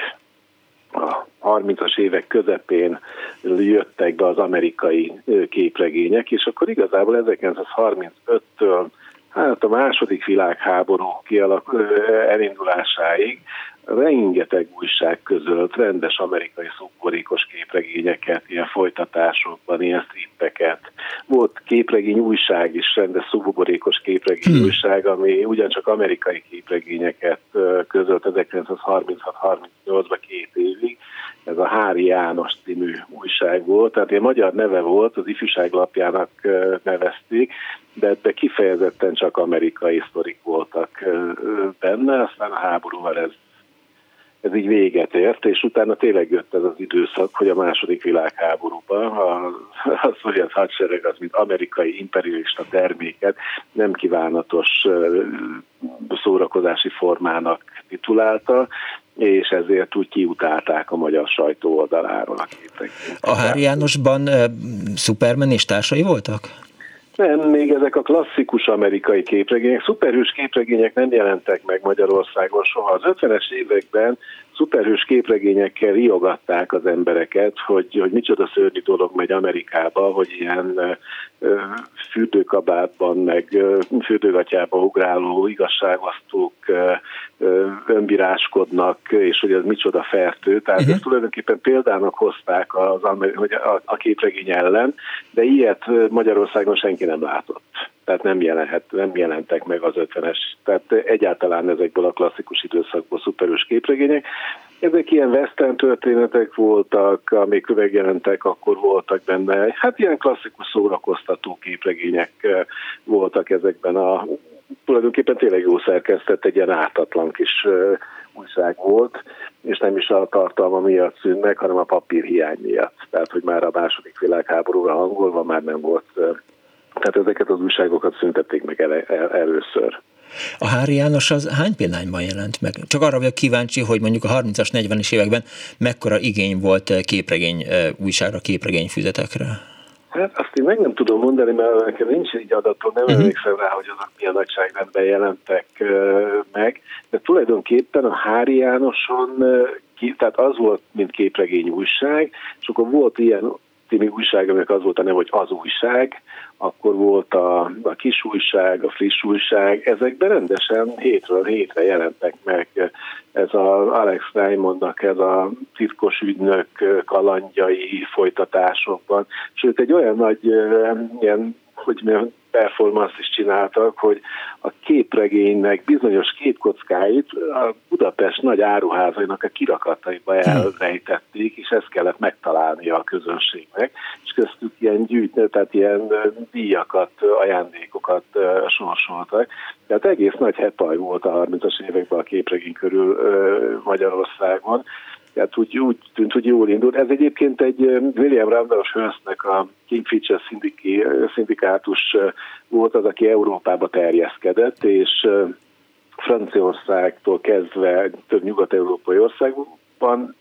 A 30-as évek közepén jöttek be az amerikai képregények, és akkor igazából 1935-től hát a második világháború kialak, elindulásáig rengeteg újság közölt rendes amerikai szubborékos képregényeket, ilyen folytatásokban, ilyen strippeket. Volt képregény újság is, rendes szubborékos képregény hmm. újság, ami ugyancsak amerikai képregényeket közölt 1936-38-ban két évig. Ez a Hári János című újság volt, tehát egy magyar neve volt, az ifjúság lapjának nevezték, de, de kifejezetten csak amerikai sztorik voltak benne, aztán a háborúval ez ez így véget ért, és utána tényleg jött ez az időszak, hogy a második világháborúban a, a szovjet hadsereg az, mint amerikai imperialista terméket nem kívánatos szórakozási formának titulálta, és ezért úgy kiutálták a magyar sajtó oldaláról a képek. A Hári Jánosban e, Superman és társai voltak? Nem, még ezek a klasszikus amerikai képregények, szuperhős képregények nem jelentek meg Magyarországon soha. Az 50-es években szuperhős képregényekkel riogatták az embereket, hogy, hogy micsoda szörnyű dolog megy Amerikába, hogy ilyen fürdőkabátban, meg fürdőgatyába ugráló igazságasztók önbíráskodnak, és hogy ez micsoda fertő. Tehát uh-huh. ezt tulajdonképpen példának hozták az, hogy a, a képregény ellen, de ilyet Magyarországon senki nem látott. Tehát nem, jelenhet, nem jelentek meg az ötvenes. Tehát egyáltalán ezekből a klasszikus időszakból szuperős képregények. Ezek ilyen western történetek voltak, amik megjelentek, akkor voltak benne. Hát ilyen klasszikus szórakoztató képregények voltak ezekben a tulajdonképpen tényleg jó szerkesztett, egy ilyen ártatlan kis újság volt, és nem is a tartalma miatt szűnt meg, hanem a papírhiány miatt. Tehát, hogy már a második világháborúra hangolva már nem volt. Tehát ezeket az újságokat szüntették meg el, el, először. A Hári János az hány példányban jelent meg? Csak arra vagyok kíváncsi, hogy mondjuk a 30-as, 40-es években mekkora igény volt képregény újságra, képregény füzetekre? Hát azt én meg nem tudom mondani, mert nekem nincs egy adatom, nem uh-huh. emlékszem rá, hogy azok milyen nagyságrendben jelentek uh, meg, de tulajdonképpen a Hári Jánoson, tehát az volt, mint képregény újság, és akkor volt ilyen című újság, aminek az volt a neve, hogy az újság, akkor volt a, a kis újság, a friss újság, ezekben rendesen hétről hétre jelentek meg. Ez a Alex Raymondnak ez a titkos ügynök kalandjai folytatásokban, sőt egy olyan nagy ilyen hogy milyen performance is csináltak, hogy a képregénynek bizonyos képkockáit a Budapest nagy áruházainak a kirakataiba hm. elrejtették, és ezt kellett megtalálnia a közönségnek, és köztük ilyen gyűjtő, tehát ilyen díjakat, ajándékokat sorsoltak. Tehát egész nagy hepaj volt a 30-as években a képregény körül Magyarországon, tehát úgy, úgy tűnt, hogy jól indult. Ez egyébként egy William Randolph Hearstnek a Kingfisher szindikátus volt az, aki Európába terjeszkedett, és Franciaországtól kezdve több nyugat-európai országban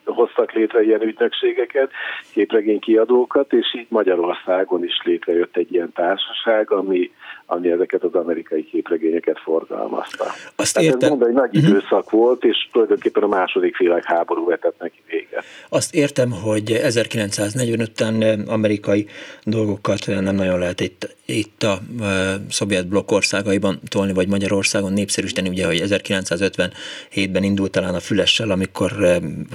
hoztak létre ilyen ügynökségeket, képregénykiadókat, és így Magyarországon is létrejött egy ilyen társaság, ami ami ezeket az amerikai képregényeket forgalmazta. Azt Tehát értem. ez mondani, egy nagy uh-huh. időszak volt, és tulajdonképpen a második világháború vetett neki véget. Azt értem, hogy 1945 után amerikai dolgokat nem nagyon lehet itt, itt a szovjet blokk országaiban tolni, vagy Magyarországon népszerűsíteni, ugye, hogy 1957-ben indult talán a Fülessel, amikor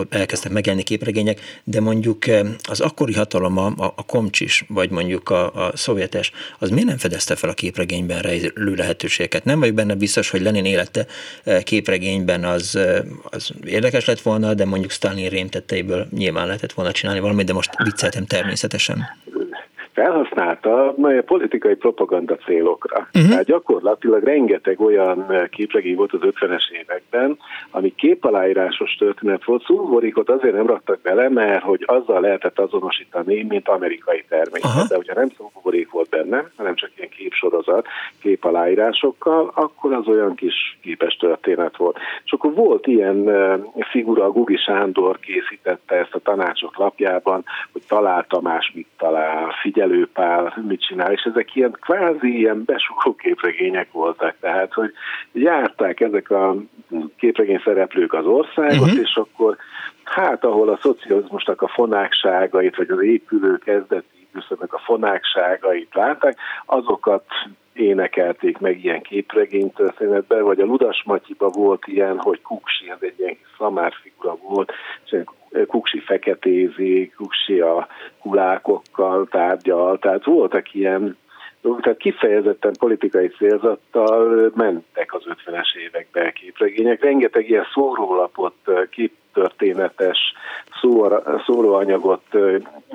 elkezdtek megjelenni képregények, de mondjuk az akkori hatalom, a, a komcsis, vagy mondjuk a, a szovjetes, az miért nem fedezte fel a képregényben rejlő lehetőségeket. Nem vagyok benne biztos, hogy Lenin élete eh, képregényben az, eh, az érdekes lett volna, de mondjuk Stalin rémtetteiből nyilván lehetett volna csinálni valamit, de most vicceltem természetesen felhasználta politikai propaganda célokra. Uh-huh. Tehát gyakorlatilag rengeteg olyan képregény volt az 50-es években, ami képaláírásos történet volt. Szulvorikot azért nem raktak bele, mert hogy azzal lehetett azonosítani, mint amerikai termék. Uh-huh. De hogyha nem szulvorik volt benne, hanem csak ilyen képsorozat, képaláírásokkal, akkor az olyan kis képes történet volt. És akkor volt ilyen figura, a Gugi Sándor készítette ezt a tanácsok lapjában, hogy talál Tamás mit talál, figyel figyelőpál mit csinál, és ezek ilyen kvázi ilyen besugó képregények voltak, tehát hogy járták ezek a képregény szereplők az országot, uh-huh. és akkor hát ahol a szocializmusnak a fonákságait, vagy az épülő kezdeti időszaknak a fonákságait látták, azokat énekelték meg ilyen képregény történetben, vagy a Ludas Matyiba volt ilyen, hogy Kuksi, ez egy ilyen szamár figura volt, és Kuksi feketézi, Kuksi a kulákokkal tárgyal, tehát voltak ilyen tehát kifejezetten politikai célzattal mentek az 50-es években képregények. Rengeteg ilyen szórólapot, képtörténetes szóróanyagot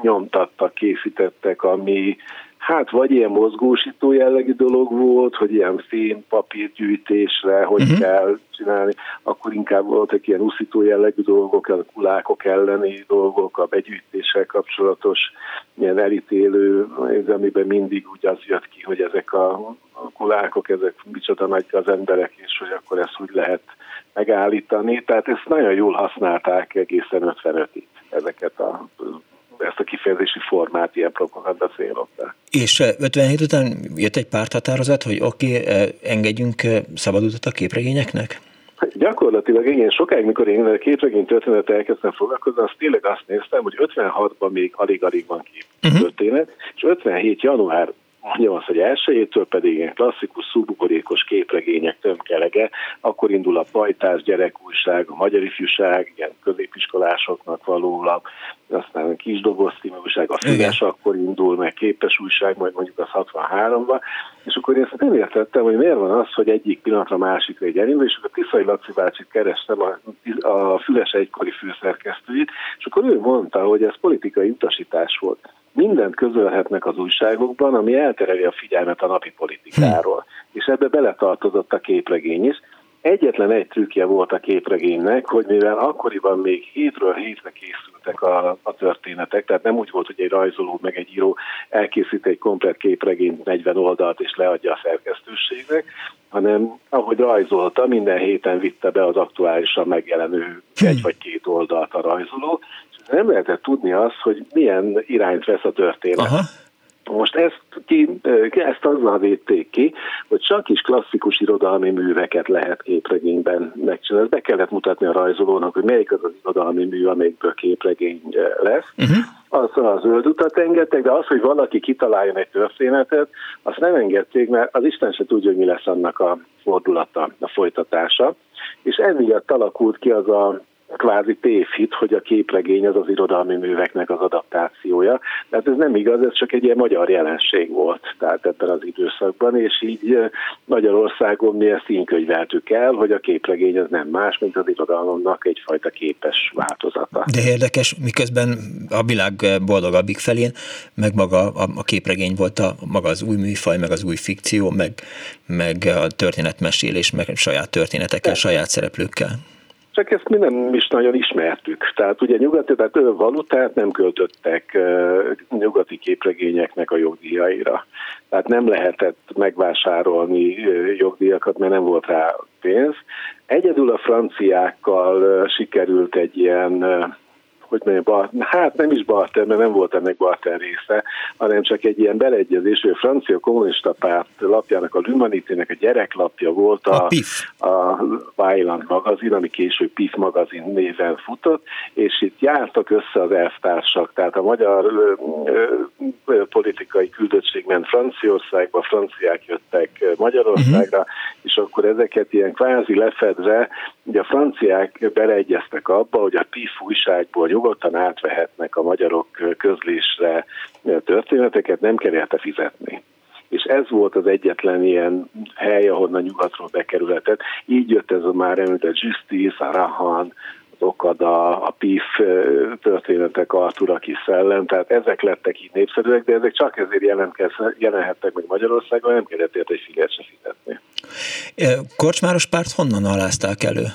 nyomtattak, készítettek, ami Hát vagy ilyen mozgósító jellegű dolog volt, hogy ilyen fém papírgyűjtésre, hogy uh-huh. kell csinálni, akkor inkább voltak ilyen uszító jellegű dolgok, a kulákok elleni dolgok, a begyűjtéssel kapcsolatos ilyen elítélő, amiben mindig úgy az jött ki, hogy ezek a, a kulákok, ezek micsoda nagy az emberek, és hogy akkor ezt úgy lehet megállítani. Tehát ezt nagyon jól használták egészen 55-ig ezeket a ezt a kifejezési formát ilyen propaganda célokra. És 57 eh, után jött egy párthatározat, hogy oké, okay, eh, engedjünk eh, szabadutat a képregényeknek? Gyakorlatilag igen, sokáig, mikor én a képregény történet elkezdtem foglalkozni, azt tényleg azt néztem, hogy 56-ban még alig-alig van kép uh-huh. történet, és 57. január mondjam azt, hogy elsőjétől pedig ilyen klasszikus, szubbuborékos képregények tömkelege, akkor indul a pajtás gyerekújság, a magyar ifjúság, ilyen középiskolásoknak való lap, aztán a kisdoboz újság, a Füles akkor indul, meg képes újság, majd mondjuk az 63-ban, és akkor én ezt nem értettem, hogy miért van az, hogy egyik pillanatra másikra egy elindul, és akkor Tiszai Laci bácsit kerestem, a, a Füles egykori főszerkesztőjét, és akkor ő mondta, hogy ez politikai utasítás volt mindent közölhetnek az újságokban, ami eltereli a figyelmet a napi politikáról. Hm. És ebbe beletartozott a képregény is. Egyetlen egy trükkje volt a képregénynek, hogy mivel akkoriban még hétről hétre készültek a, a történetek, tehát nem úgy volt, hogy egy rajzoló meg egy író elkészít egy komplet képregényt 40 oldalt és leadja a szerkesztőségnek, hanem ahogy rajzolta, minden héten vitte be az aktuálisan megjelenő hm. egy vagy két oldalt a rajzoló, nem lehetett tudni azt, hogy milyen irányt vesz a történet. Aha. Most ezt, ki, ezt azzal védték ki, hogy csak is klasszikus irodalmi műveket lehet képregényben megcsinálni. Be kellett mutatni a rajzolónak, hogy melyik az az irodalmi mű, amelyikből képregény lesz. Uh-huh. Az a zöld utat engedtek, de az, hogy valaki kitaláljon egy történetet, azt nem engedték, mert az Isten se tudja, hogy mi lesz annak a fordulata, a folytatása. És emiatt alakult ki az a kvázi tévhit, hogy a képregény az az irodalmi műveknek az adaptációja. Tehát ez nem igaz, ez csak egy ilyen magyar jelenség volt tehát ebben az időszakban, és így Magyarországon mi ezt így könyveltük el, hogy a képregény az nem más, mint az irodalomnak egyfajta képes változata. De érdekes, miközben a világ boldogabbik felén, meg maga a, a képregény volt a, maga az új műfaj, meg az új fikció, meg, meg a történetmesélés, meg saját történetekkel, saját szereplőkkel csak ezt mi nem is nagyon ismertük. Tehát ugye nyugati, tehát valutát nem költöttek nyugati képregényeknek a jogdíjaira. Tehát nem lehetett megvásárolni jogdíjakat, mert nem volt rá pénz. Egyedül a franciákkal sikerült egy ilyen hogy mondjam, bar, hát nem is barter, mert nem volt ennek barter része, hanem csak egy ilyen beleegyezés, hogy a francia kommunista párt lapjának, a Lumanitének a gyereklapja volt a, a, a Weiland magazin, ami később PIF magazin néven futott, és itt jártak össze az elvtársak, tehát a magyar ö, ö, politikai küldöttség ment Franciaországba, franciák jöttek Magyarországra, uh-huh. és akkor ezeket ilyen kvázi lefedve, ugye a franciák beleegyeztek abba, hogy a PIF újságból nyugodtan átvehetnek a magyarok közlésre történeteket, nem kell érte fizetni és ez volt az egyetlen ilyen hely, ahonnan nyugatról bekerülhetett. Így jött ez a már említett Justice, a Rahan, az Okada, a PIF történetek, Artur, aki szellem, tehát ezek lettek így népszerűek, de ezek csak ezért jelenhettek meg Magyarországon, nem kellett érte egy figyelt se fizetni. Korcsmáros párt honnan alázták elő?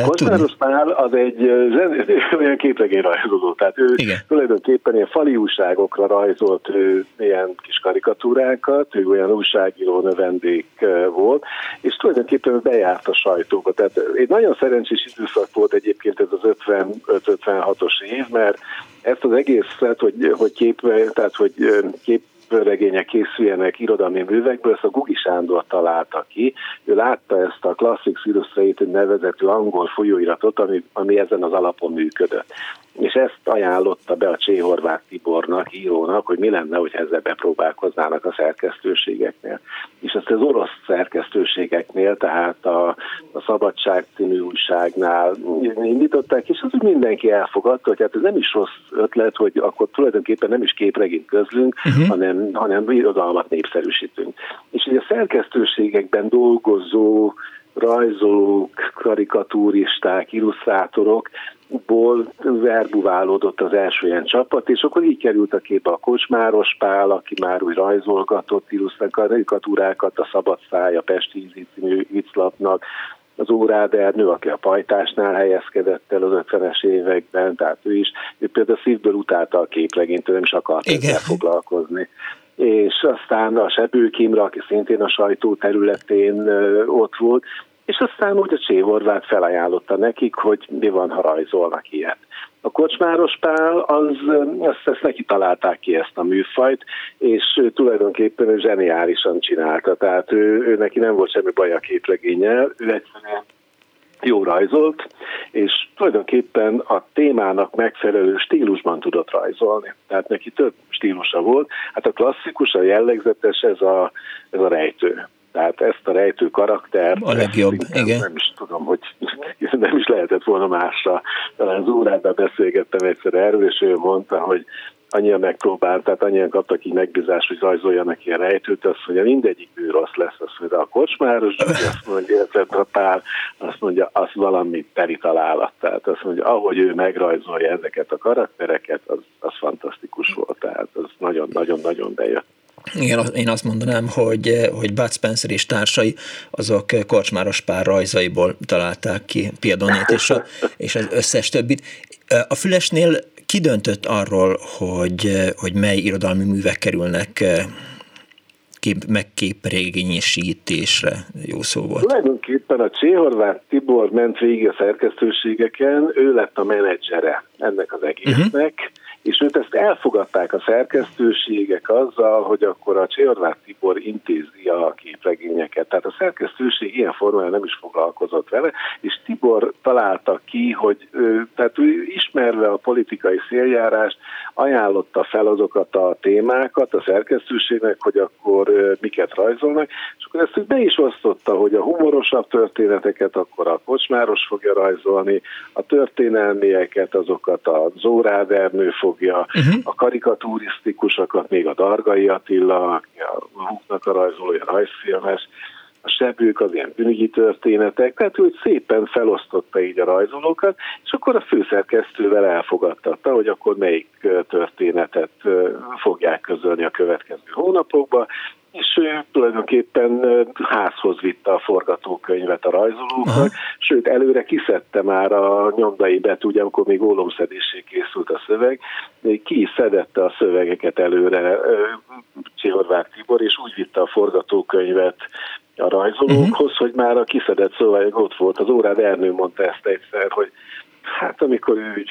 Kosztáros Pál az egy olyan rajzoló, tehát ő Igen. tulajdonképpen ilyen fali újságokra rajzolt ő, ilyen kis karikatúrákat, ő olyan újságíró növendék volt, és tulajdonképpen bejárt a sajtóba. Tehát egy nagyon szerencsés időszak volt egyébként ez az 55-56-os év, mert ezt az egészet, hogy, hogy kép, tehát hogy kép regények készüljenek irodalmi művekből, ezt a Gugi Sándor találta ki. Ő látta ezt a Classics Illustrated nevezetű angol folyóiratot, ami, ami ezen az alapon működött és ezt ajánlotta be a Cséhorvát Tibornak, írónak, hogy mi lenne, hogy ezzel bepróbálkoznának a szerkesztőségeknél. És ezt az orosz szerkesztőségeknél, tehát a, a Szabadság című újságnál indították, és az úgy mindenki elfogadta, hogy hát ez nem is rossz ötlet, hogy akkor tulajdonképpen nem is képregényt közlünk, uh-huh. hanem, hanem irodalmat népszerűsítünk. És ugye a szerkesztőségekben dolgozó rajzolók, karikatúristák, illusztrátorok ból verbuválódott az első ilyen csapat, és akkor így került a képbe a Kocsmáros Pál, aki már úgy rajzolgatott karikatúrákat a Szabad Száj, a Pesti Ízi című vicclapnak, az Órád Ernő, aki a pajtásnál helyezkedett el az 50-es években, tehát ő is, ő például szívből utálta a képlegényt, ő nem is akart Igen. ezzel foglalkozni és aztán a Sebő Kimra, aki szintén a sajtó területén ott volt, és aztán úgy a Csévorvát felajánlotta nekik, hogy mi van, ha rajzolnak ilyet. A Kocsmáros Pál, az, azt, ezt neki találták ki ezt a műfajt, és ő tulajdonképpen ő zseniálisan csinálta, tehát ő, ő neki nem volt semmi baj a képregényel, ő egyszerűen jó rajzolt, és tulajdonképpen a témának megfelelő stílusban tudott rajzolni. Tehát neki több stílusa volt. Hát a klasszikus, a jellegzetes, ez a, ez a rejtő. Tehát ezt a rejtő karakter. A legjobb, igen. Nem is tudom, hogy nem is lehetett volna másra. Talán az órában beszélgettem egyszer erről, és ő mondta, hogy annyian megpróbált, tehát annyian kaptak így megbízást, hogy rajzoljanak ilyen rejtőt, azt mondja, mindegyik bő rossz lesz, azt mondja, a kocsmáros, azt mondja, a pár, azt mondja, az valami teri találat. Tehát azt mondja, ahogy ő megrajzolja ezeket a karaktereket, az, az fantasztikus volt, tehát az nagyon-nagyon-nagyon bejött. Igen, én azt mondanám, hogy, hogy Bud Spencer és társai azok Korcsmáros pár rajzaiból találták ki Piedonét és, a, és az összes többit. A Fülesnél kidöntött arról, hogy, hogy mely irodalmi művek kerülnek kép, megképrégényesítésre, jó szó volt. Tulajdonképpen a Cséhorvát Tibor ment végig a szerkesztőségeken, ő lett a menedzsere ennek az egésznek, uh-huh és őt ezt elfogadták a szerkesztőségek azzal, hogy akkor a Csiorvát Tibor intézi a képregényeket. Tehát a szerkesztőség ilyen formában nem is foglalkozott vele, és Tibor találta ki, hogy tehát ő ismerve a politikai széljárást, ajánlotta fel azokat a témákat a szerkesztőségnek, hogy akkor miket rajzolnak, és akkor ezt be is osztotta, hogy a humorosabb történeteket akkor a Kocsmáros fogja rajzolni, a történelmieket azokat a Zórád Ernő fogja, uh-huh. a karikaturisztikusokat még a Dargai Attila, a Húknak a rajzolója, rajzfilmes, a sebők az ilyen bűnügyi történetek, tehát hogy szépen felosztotta így a rajzolókat, és akkor a főszerkesztővel elfogadtatta, hogy akkor melyik történetet fogják közölni a következő hónapokban, és ő tulajdonképpen házhoz vitte a forgatókönyvet a rajzolóknak, Aha. sőt előre kiszedte már a nyomdai betű, ugye amikor még ólomszedésé készült a szöveg, ki is szedette a szövegeket előre Csihorvák Tibor, és úgy vitte a forgatókönyvet a rajzolókhoz, uh-huh. hogy már a kiszedett szöveg ott volt. Az órád Ernő mondta ezt egyszer, hogy Hát amikor ő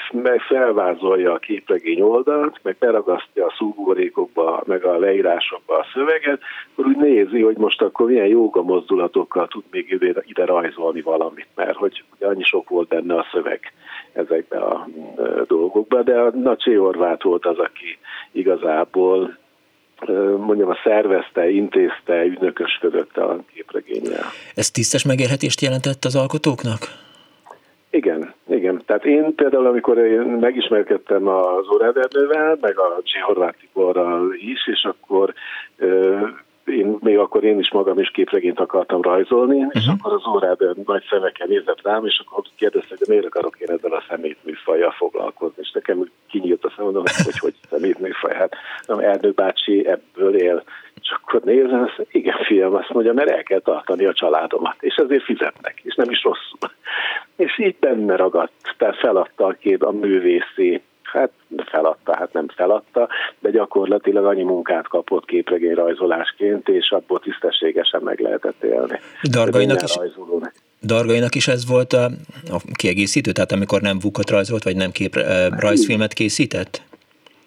felvázolja a képregény oldalt, meg beragasztja a szúgórékokba, meg a leírásokba a szöveget, akkor úgy nézi, hogy most akkor milyen jóga mozdulatokkal tud még ide, rajzolni valamit, mert hogy annyi sok volt benne a szöveg ezekben a dolgokban, de a Nacsi Orvát volt az, aki igazából mondjam, a szervezte, intézte, ügynökösködött a képregényel. Ez tisztes megérhetést jelentett az alkotóknak? Igen, igen. Tehát én például, amikor én megismerkedtem az Órádernővel, meg a G. Horváth Tiborral is, és akkor én még akkor én is magam is képregényt akartam rajzolni, uh-huh. és mhm. akkor az órád nagy szemekkel nézett rám, és akkor kérdezte, hogy miért akarok én ezzel a szemétműfajjal foglalkozni. És nekem kinyílt a szemem, hogy hogy szemétműfaj, hát nem, Erdő bácsi ebből él. És akkor nézem, azt, igen fiam, azt mondja, mert el kell tartani a családomat, és ezért fizetnek, és nem is rosszul. És így benne ragadt, tehát feladta a kép a művészi hát feladta, hát nem feladta, de gyakorlatilag annyi munkát kapott képregény rajzolásként, és abból tisztességesen meg lehetett élni. Dargainak is, Dargainak is ez volt a, a kiegészítő, tehát amikor nem vukat rajzolt, vagy nem kép, rajzfilmet készített?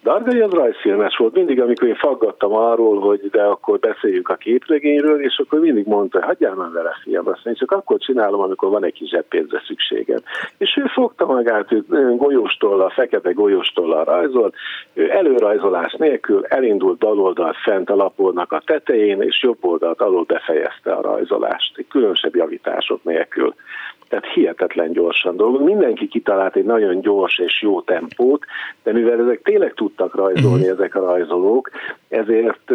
Dargai az rajzfilmes volt. Mindig, amikor én faggattam arról, hogy de akkor beszéljünk a képregényről, és akkor mindig mondta, hogy hagyjál már vele, fiam, azt én csak akkor csinálom, amikor van egy kis zseppénzre szükséged. És ő fogta magát, ő golyóstollal, fekete golyóstollal rajzolt, ő előrajzolás nélkül elindult baloldalt fent a lapolnak a tetején, és jobb oldalt alul befejezte a rajzolást, különösebb javítások nélkül tehát hihetetlen gyorsan dolgok. Mindenki kitalált egy nagyon gyors és jó tempót, de mivel ezek tényleg tudtak rajzolni, uh-huh. ezek a rajzolók, ezért,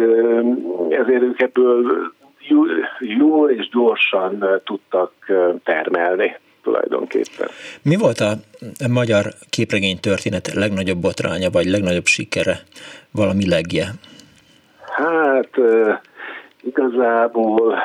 ezért ők ebből jó és gyorsan tudtak termelni tulajdonképpen. Mi volt a magyar képregény történet legnagyobb botránya, vagy legnagyobb sikere, valami legje? Hát igazából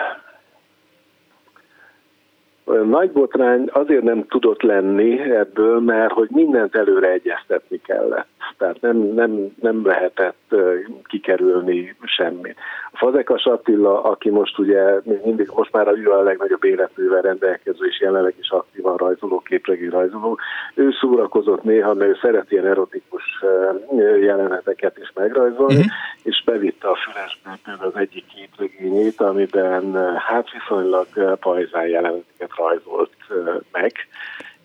nagy botrány azért nem tudott lenni ebből, mert hogy mindent előre egyeztetni kellett. Tehát nem, nem, nem lehetett kikerülni semmit. A Fazekas Attila, aki most ugye mindig, most már a, a legnagyobb életművel rendelkező és jelenleg is aktívan rajzoló, képregény rajzoló, ő szórakozott néha, mert ő szeret ilyen erotikus jeleneteket is megrajzolni, uh-huh. és bevitte a fülesből az egyik képregényét, amiben hát viszonylag pajzán jeleneteket rajzolt meg,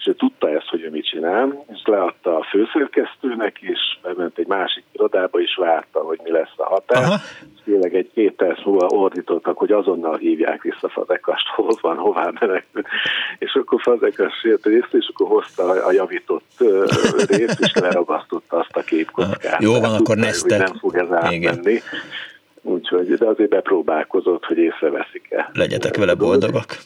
és ő tudta ezt, hogy ő mit csinál, és leadta a főszerkesztőnek, és bement egy másik irodába, és várta, hogy mi lesz a hatás. Aha. És tényleg egy két perc múlva ordítottak, hogy azonnal hívják vissza Fazekast, hol van, hová menekül. És akkor Fazekas jött részt, és akkor hozta a javított részt, és leragasztotta azt a képkockát. Jó van, akkor nesztet. Nem fog ez átmenni. Úgyhogy, de azért bepróbálkozott, hogy észreveszik-e. Legyetek vele boldogak.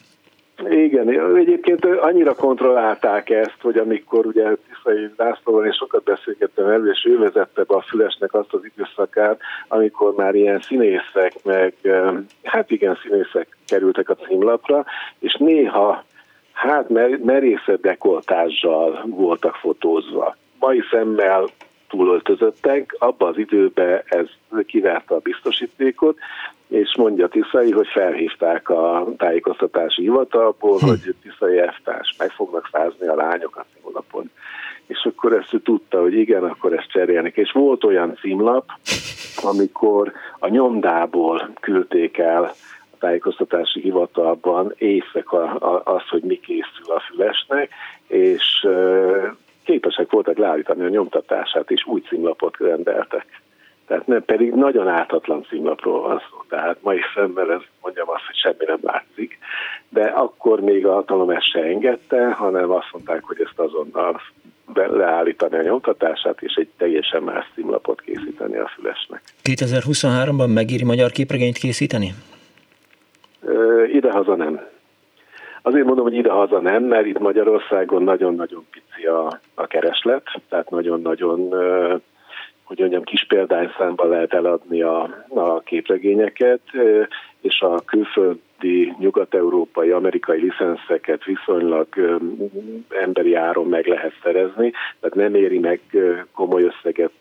Igen, egyébként annyira kontrollálták ezt, hogy amikor ugye Tiszai Lászlóval én sokat beszélgettem elő, és ő vezette be a Fülesnek azt az időszakát, amikor már ilyen színészek, meg hát igen, színészek kerültek a címlapra, és néha hát merészebb dekoltással voltak fotózva. Mai szemmel túlöltözöttek, abban az időben ez kivárta a biztosítékot, és mondja Tiszai, hogy felhívták a tájékoztatási hivatalból, hm. hogy Tiszai elvtárs meg fognak fázni a lányok a színvonapon. és akkor ezt ő tudta, hogy igen, akkor ezt cserélnek. És volt olyan címlap, amikor a nyomdából küldték el a tájékoztatási hivatalban éjszaka az, hogy mi készül a fülesnek, és képesek voltak leállítani a nyomtatását, és új címlapot rendeltek. Tehát nem, pedig nagyon ártatlan címlapról van szó. Tehát mai szemmel ez mondjam azt, hogy semmi nem látszik. De akkor még a hatalom ezt se engedte, hanem azt mondták, hogy ezt azonnal leállítani a nyomtatását, és egy teljesen más címlapot készíteni a fülesnek. 2023-ban megéri magyar képregényt készíteni? Idehaza nem. Azért mondom, hogy idehaza nem, mert itt Magyarországon nagyon-nagyon pici a, a kereslet, tehát nagyon-nagyon hogy mondjam, kis példányszámban lehet eladni a, a képregényeket, és a külföldi, nyugat-európai, amerikai licenszeket viszonylag emberi áron meg lehet szerezni, tehát nem éri meg komoly összeget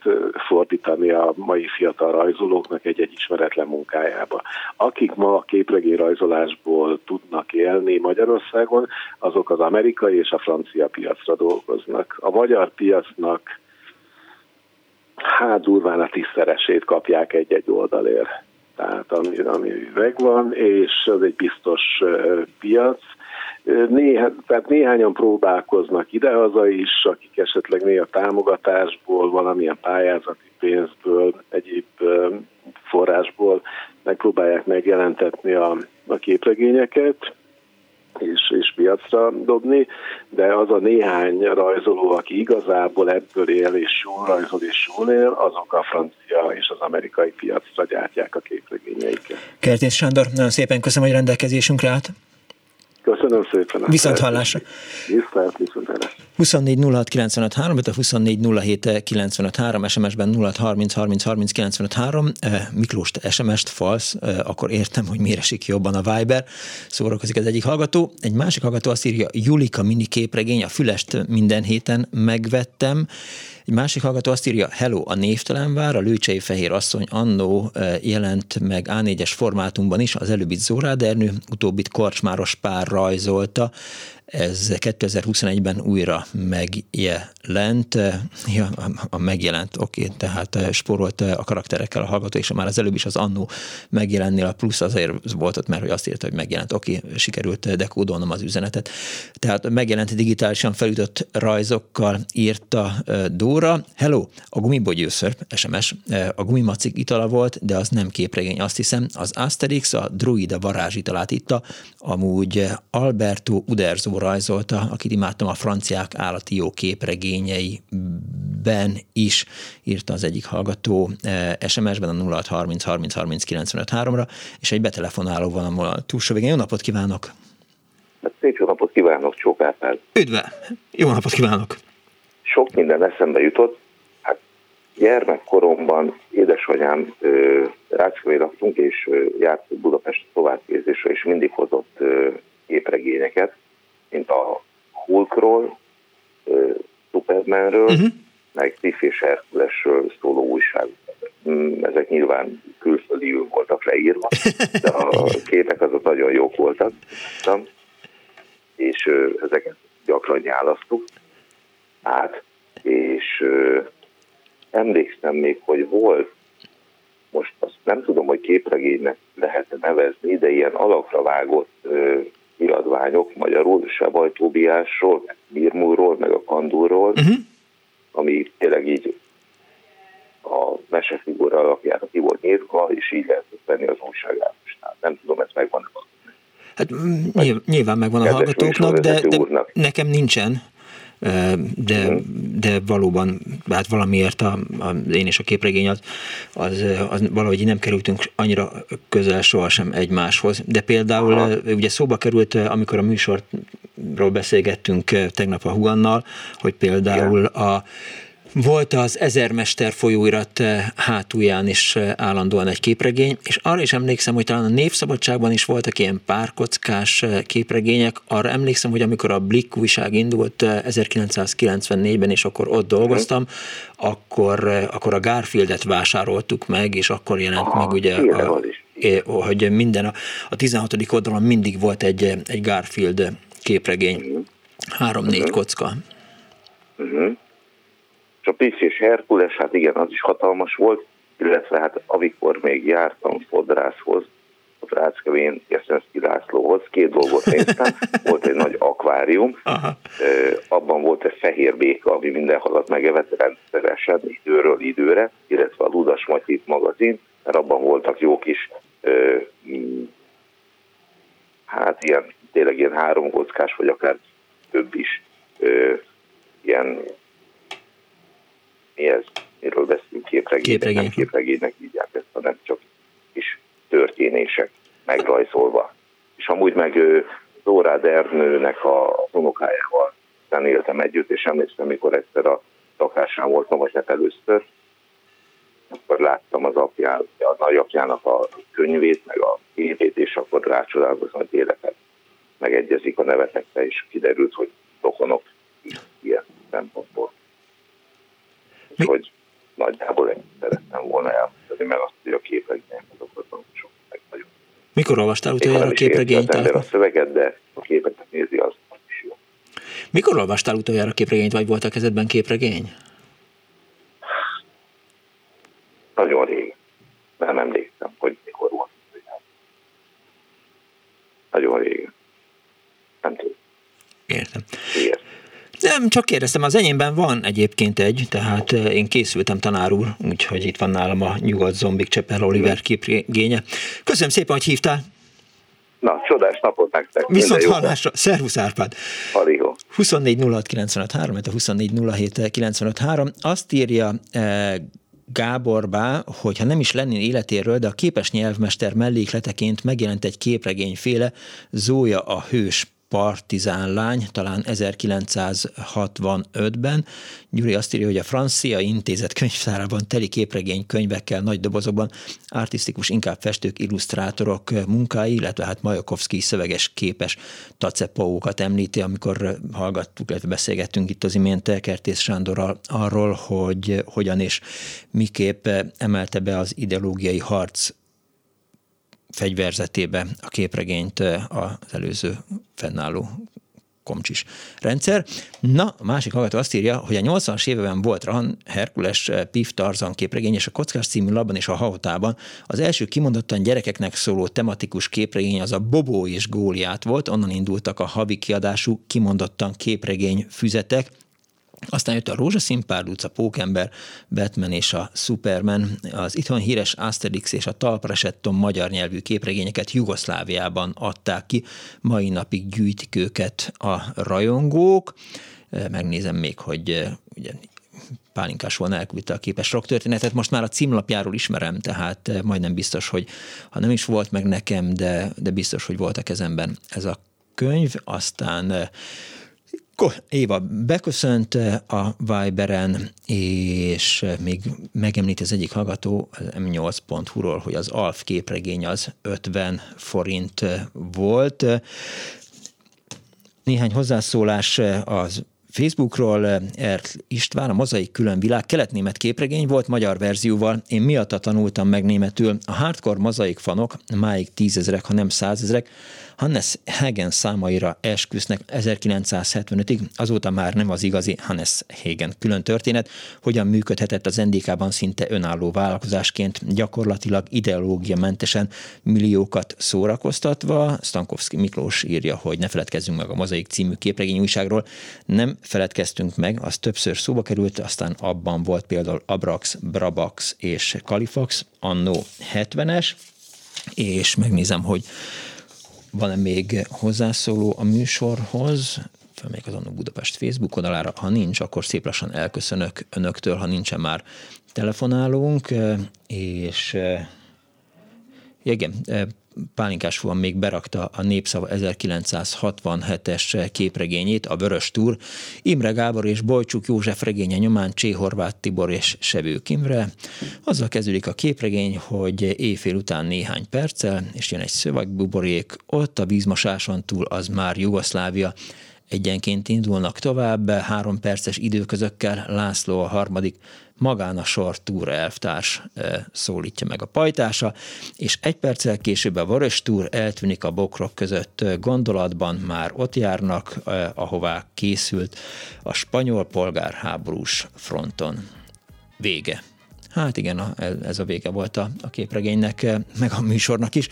fordítani a mai fiatal rajzolóknak egy-egy ismeretlen munkájába. Akik ma a képregény rajzolásból tudnak élni Magyarországon, azok az amerikai és a francia piacra dolgoznak. A magyar piacnak hát durván a tízszeresét kapják egy-egy oldalért. Tehát ami, ami megvan, és az egy biztos piac. Néha, tehát néhányan próbálkoznak idehaza is, akik esetleg néha támogatásból, valamilyen pályázati pénzből, egyéb forrásból megpróbálják megjelentetni a, a képregényeket és, és piacra dobni, de az a néhány rajzoló, aki igazából ebből él és jól rajzol és jól él, azok a francia és az amerikai piacra gyártják a képregényeiket. Kertész Sándor, nagyon szépen köszönöm, hogy rendelkezésünkre állt. Köszönöm szépen. Viszont hallásra. Viszont, viszont hallásra. 24 06 95 3, 24 07 95 3, SMS-ben 06 30 30 30 95 3, Miklós, te SMS-t falsz, eh, akkor értem, hogy miért esik jobban a Viber, szórakozik az egyik hallgató. Egy másik hallgató azt írja, Julika mini képregény, a fülest minden héten megvettem, egy másik hallgató azt írja, hello, a névtelen vár, a Lőcsei Fehér Asszony annó jelent meg A4-es formátumban is, az előbbit Zórádernő, utóbbit Korcsmáros pár rajzolta, ez 2021-ben újra megjelent, ja, a megjelent, oké, tehát eh, sporolt eh, a karakterekkel a hallgató, és már az előbb is az annó megjelennél, a plusz azért volt ott, mert hogy azt írta, hogy megjelent, oké, sikerült eh, dekódolnom az üzenetet. Tehát megjelent digitálisan felütött rajzokkal írta Dóra. Hello, a gumibogyőször, SMS, a gumimacik itala volt, de az nem képregény, azt hiszem. Az Asterix a druida varázsitalát itta, amúgy Alberto Uderzo rajzolta, akit imádtam a franciák állati jó képregényeiben is, írta az egyik hallgató SMS-ben a 0630 30 30 95 3-ra, és egy betelefonáló van a túlsó végén. Jó napot kívánok! Szép jó napot kívánok, Csókárpár! Üdve! Jó napot kívánok! Sok minden eszembe jutott. Hát gyermekkoromban édesanyám Rácskövén laktunk, és járt Budapest továbbképzésre, és mindig hozott képregényeket mint a Hulkról, Supermanről, uh-huh. meg Tiff és Herkulesről szóló újság. Mm, ezek nyilván külföldiül voltak leírva, de a képek azok nagyon jók voltak. És ezeket gyakran nyálasztuk át, és emlékszem még, hogy volt, most azt nem tudom, hogy képregénynek lehet nevezni, de ilyen alakra vágott kiadványok magyarul, Sebaj Tóbiásról, Birmúról, meg a Kandúrról, uh-huh. ami tényleg így a mesefigura alapjára ki volt nyírva, és így lehetett venni az újságárusnál. Nem tudom, ez megvan Hát nyilván megvan a hallgatóknak, de, de nekem nincsen de, de valóban, hát valamiért a, a, én és a képregény az, az, az valahogy nem kerültünk annyira közel sohasem egymáshoz. De például Aha. ugye szóba került, amikor a műsorról beszélgettünk tegnap a Hugannal, hogy például a volt az Ezermester folyóirat eh, hátulján is eh, állandóan egy képregény, és arra is emlékszem, hogy talán a Népszabadságban is voltak ilyen párkockás eh, képregények. Arra emlékszem, hogy amikor a Blick újság indult 1994-ben, és akkor ott dolgoztam, akkor, akkor a Garfieldet vásároltuk meg, és akkor jelent Aha, meg ugye, a, hogy minden, a, a 16. oldalon mindig volt egy, egy Garfield képregény, három-négy uh-huh. kocka. Uh-huh. És a és Herkules, hát igen, az is hatalmas volt, illetve hát amikor még jártam fodrászhoz, a Ráckevén Jeszenszki Lászlóhoz, két dolgot néztem, volt egy nagy akvárium, Aha. abban volt egy fehér béka, ami minden halat megevett rendszeresen, időről időre, illetve a Ludas Matyit magazin, mert abban voltak jó kis, hát ilyen, tényleg ilyen három kockás, vagy akár több is, ilyen, mi ez, miről beszélünk, képregény, képregény. nem képregénynek hívják ezt, hanem csak kis történések megrajzolva. És amúgy meg Dórád Ernőnek a unokájával éltem együtt, és emlékszem, mikor egyszer a lakásán voltam, vagy hát először, akkor láttam az apján, a nagyapjának a könyvét, meg a képét, és akkor rácsodálkozom, hogy életet megegyezik a nevetekre, és kiderült, hogy rokonok ilyen szempontból. Hogy nagyjából ennyit szerettem volna elmondani, mert azt, hogy a képeknél azokat sok meg nagyon. Mikor olvastál utoljára a képregényt? a szöveget, de a képeket nézi, az is jó. Mikor olvastál utoljára képregényt, vagy volt a kezedben képregény? Nagyon rég. Nem emlékszem, hogy mikor volt. Nagyon rég. Nem tudom. Értem. Értem. Nem, csak kérdeztem, az enyémben van egyébként egy, tehát eh, én készültem tanár úr, úgyhogy itt van nálam a Nyugodt Zombik Csepel Oliver képregénye. Köszönöm szépen, hogy hívtál. Na, csodás napot nektek. Viszont hallásra. Szervusz Árpád. Aligó. 24 06 a 24 Azt írja eh, Gábor Bá, hogy ha nem is lenni életéről, de a képes nyelvmester mellékleteként megjelent egy képregényféle Zója a hős partizán lány, talán 1965-ben. Gyuri azt írja, hogy a francia intézet könyvtárában teli képregény könyvekkel, nagy dobozokban artistikus, inkább festők, illusztrátorok munkái, illetve hát Majakovszki szöveges képes tacepókat említi, amikor hallgattuk, illetve beszélgettünk itt az imént Kertész Sándorral arról, hogy hogyan és miképp emelte be az ideológiai harc fegyverzetébe a képregényt az előző fennálló komcsis rendszer. Na, a másik hallgató azt írja, hogy a 80-as években volt Rahan, Herkules, Pif Tarzan képregény, és a Kockás című labban és a Hahotában az első kimondottan gyerekeknek szóló tematikus képregény az a Bobó és Góliát volt, onnan indultak a havi kiadású kimondottan képregény füzetek, aztán jött a Rózsaszín Párduc, a Pókember, Batman és a Superman, az itthon híres Asterix és a Talpresetton magyar nyelvű képregényeket Jugoszláviában adták ki, mai napig gyűjtik őket a rajongók. Megnézem még, hogy ugye Pálinkás volna elküldte a képes rock történetet. Most már a címlapjáról ismerem, tehát majdnem biztos, hogy ha nem is volt meg nekem, de, de biztos, hogy volt a kezemben ez a könyv. Aztán Éva beköszönt a Viberen, és még megemlít az egyik hallgató M8.hu-ról, hogy az Alf képregény az 50 forint volt. Néhány hozzászólás az Facebookról Ert István, a Mozaik külön világ keletnémet képregény volt magyar verzióval. Én miatta tanultam meg németül. A hardcore mozaik fanok máig tízezrek, ha nem százezrek, Hannes Hagen számaira esküsznek 1975-ig, azóta már nem az igazi Hannes Hagen külön történet, hogyan működhetett az NDK-ban szinte önálló vállalkozásként, gyakorlatilag ideológiamentesen milliókat szórakoztatva. Stankovski Miklós írja, hogy ne feledkezzünk meg a Mozaik című képregény újságról. Nem feledkeztünk meg, az többször szóba került, aztán abban volt például Abrax, Brabax és Kalifax, annó 70-es, és megnézem, hogy van-e még hozzászóló a műsorhoz? Felmegyek az Annó Budapest Facebook oldalára. Ha nincs, akkor szép lassan elköszönök önöktől, ha nincsen már telefonálunk, és igen, Pálinkás van még berakta a Népszava 1967-es képregényét, a Vörös Túr. Imre Gábor és Bojcsuk József regénye nyomán Csé Horváth Tibor és Sevők Imre. Azzal kezdődik a képregény, hogy éjfél után néhány perccel, és jön egy szövegbuborék, ott a vízmosáson túl az már Jugoszlávia, egyenként indulnak tovább, három perces időközökkel László a harmadik, magán a sor túra elvtárs szólítja meg a pajtása, és egy perccel később a Varos túr eltűnik a bokrok között gondolatban, már ott járnak, ahová készült a spanyol polgárháborús fronton. Vége. Hát igen, ez a vége volt a, a képregénynek, eh, meg a műsornak is.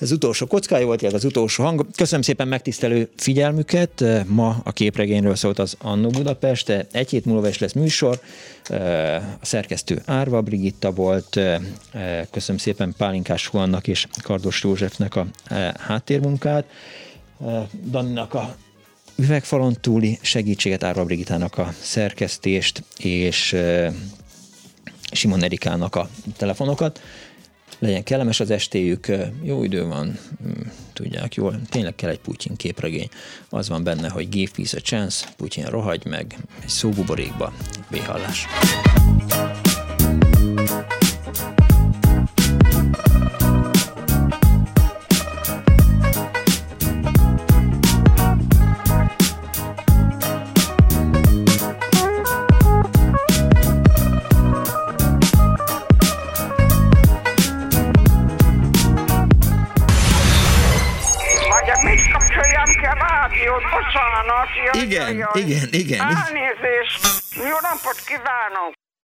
Ez utolsó kockája volt, ez az utolsó hang. Köszönöm szépen megtisztelő figyelmüket. Eh, ma a képregényről szólt az Annó Budapest, egy hét múlva is lesz műsor. Eh, a szerkesztő Árva Brigitta volt. Köszönöm szépen Pálinkás Huannak és Kardos Józsefnek a háttérmunkát. Daninak a üvegfalon túli segítséget, Árva Brigitának a szerkesztést, és Simon Erikának a telefonokat. Legyen kellemes az estéjük, jó idő van, mm, tudják jól, tényleg kell egy Putyin képregény. Az van benne, hogy give peace a chance, Putyin rohagy meg, egy szóbuborékba, véhallás. Igen, igen, igen. Elnézést. Jó napot kívánok.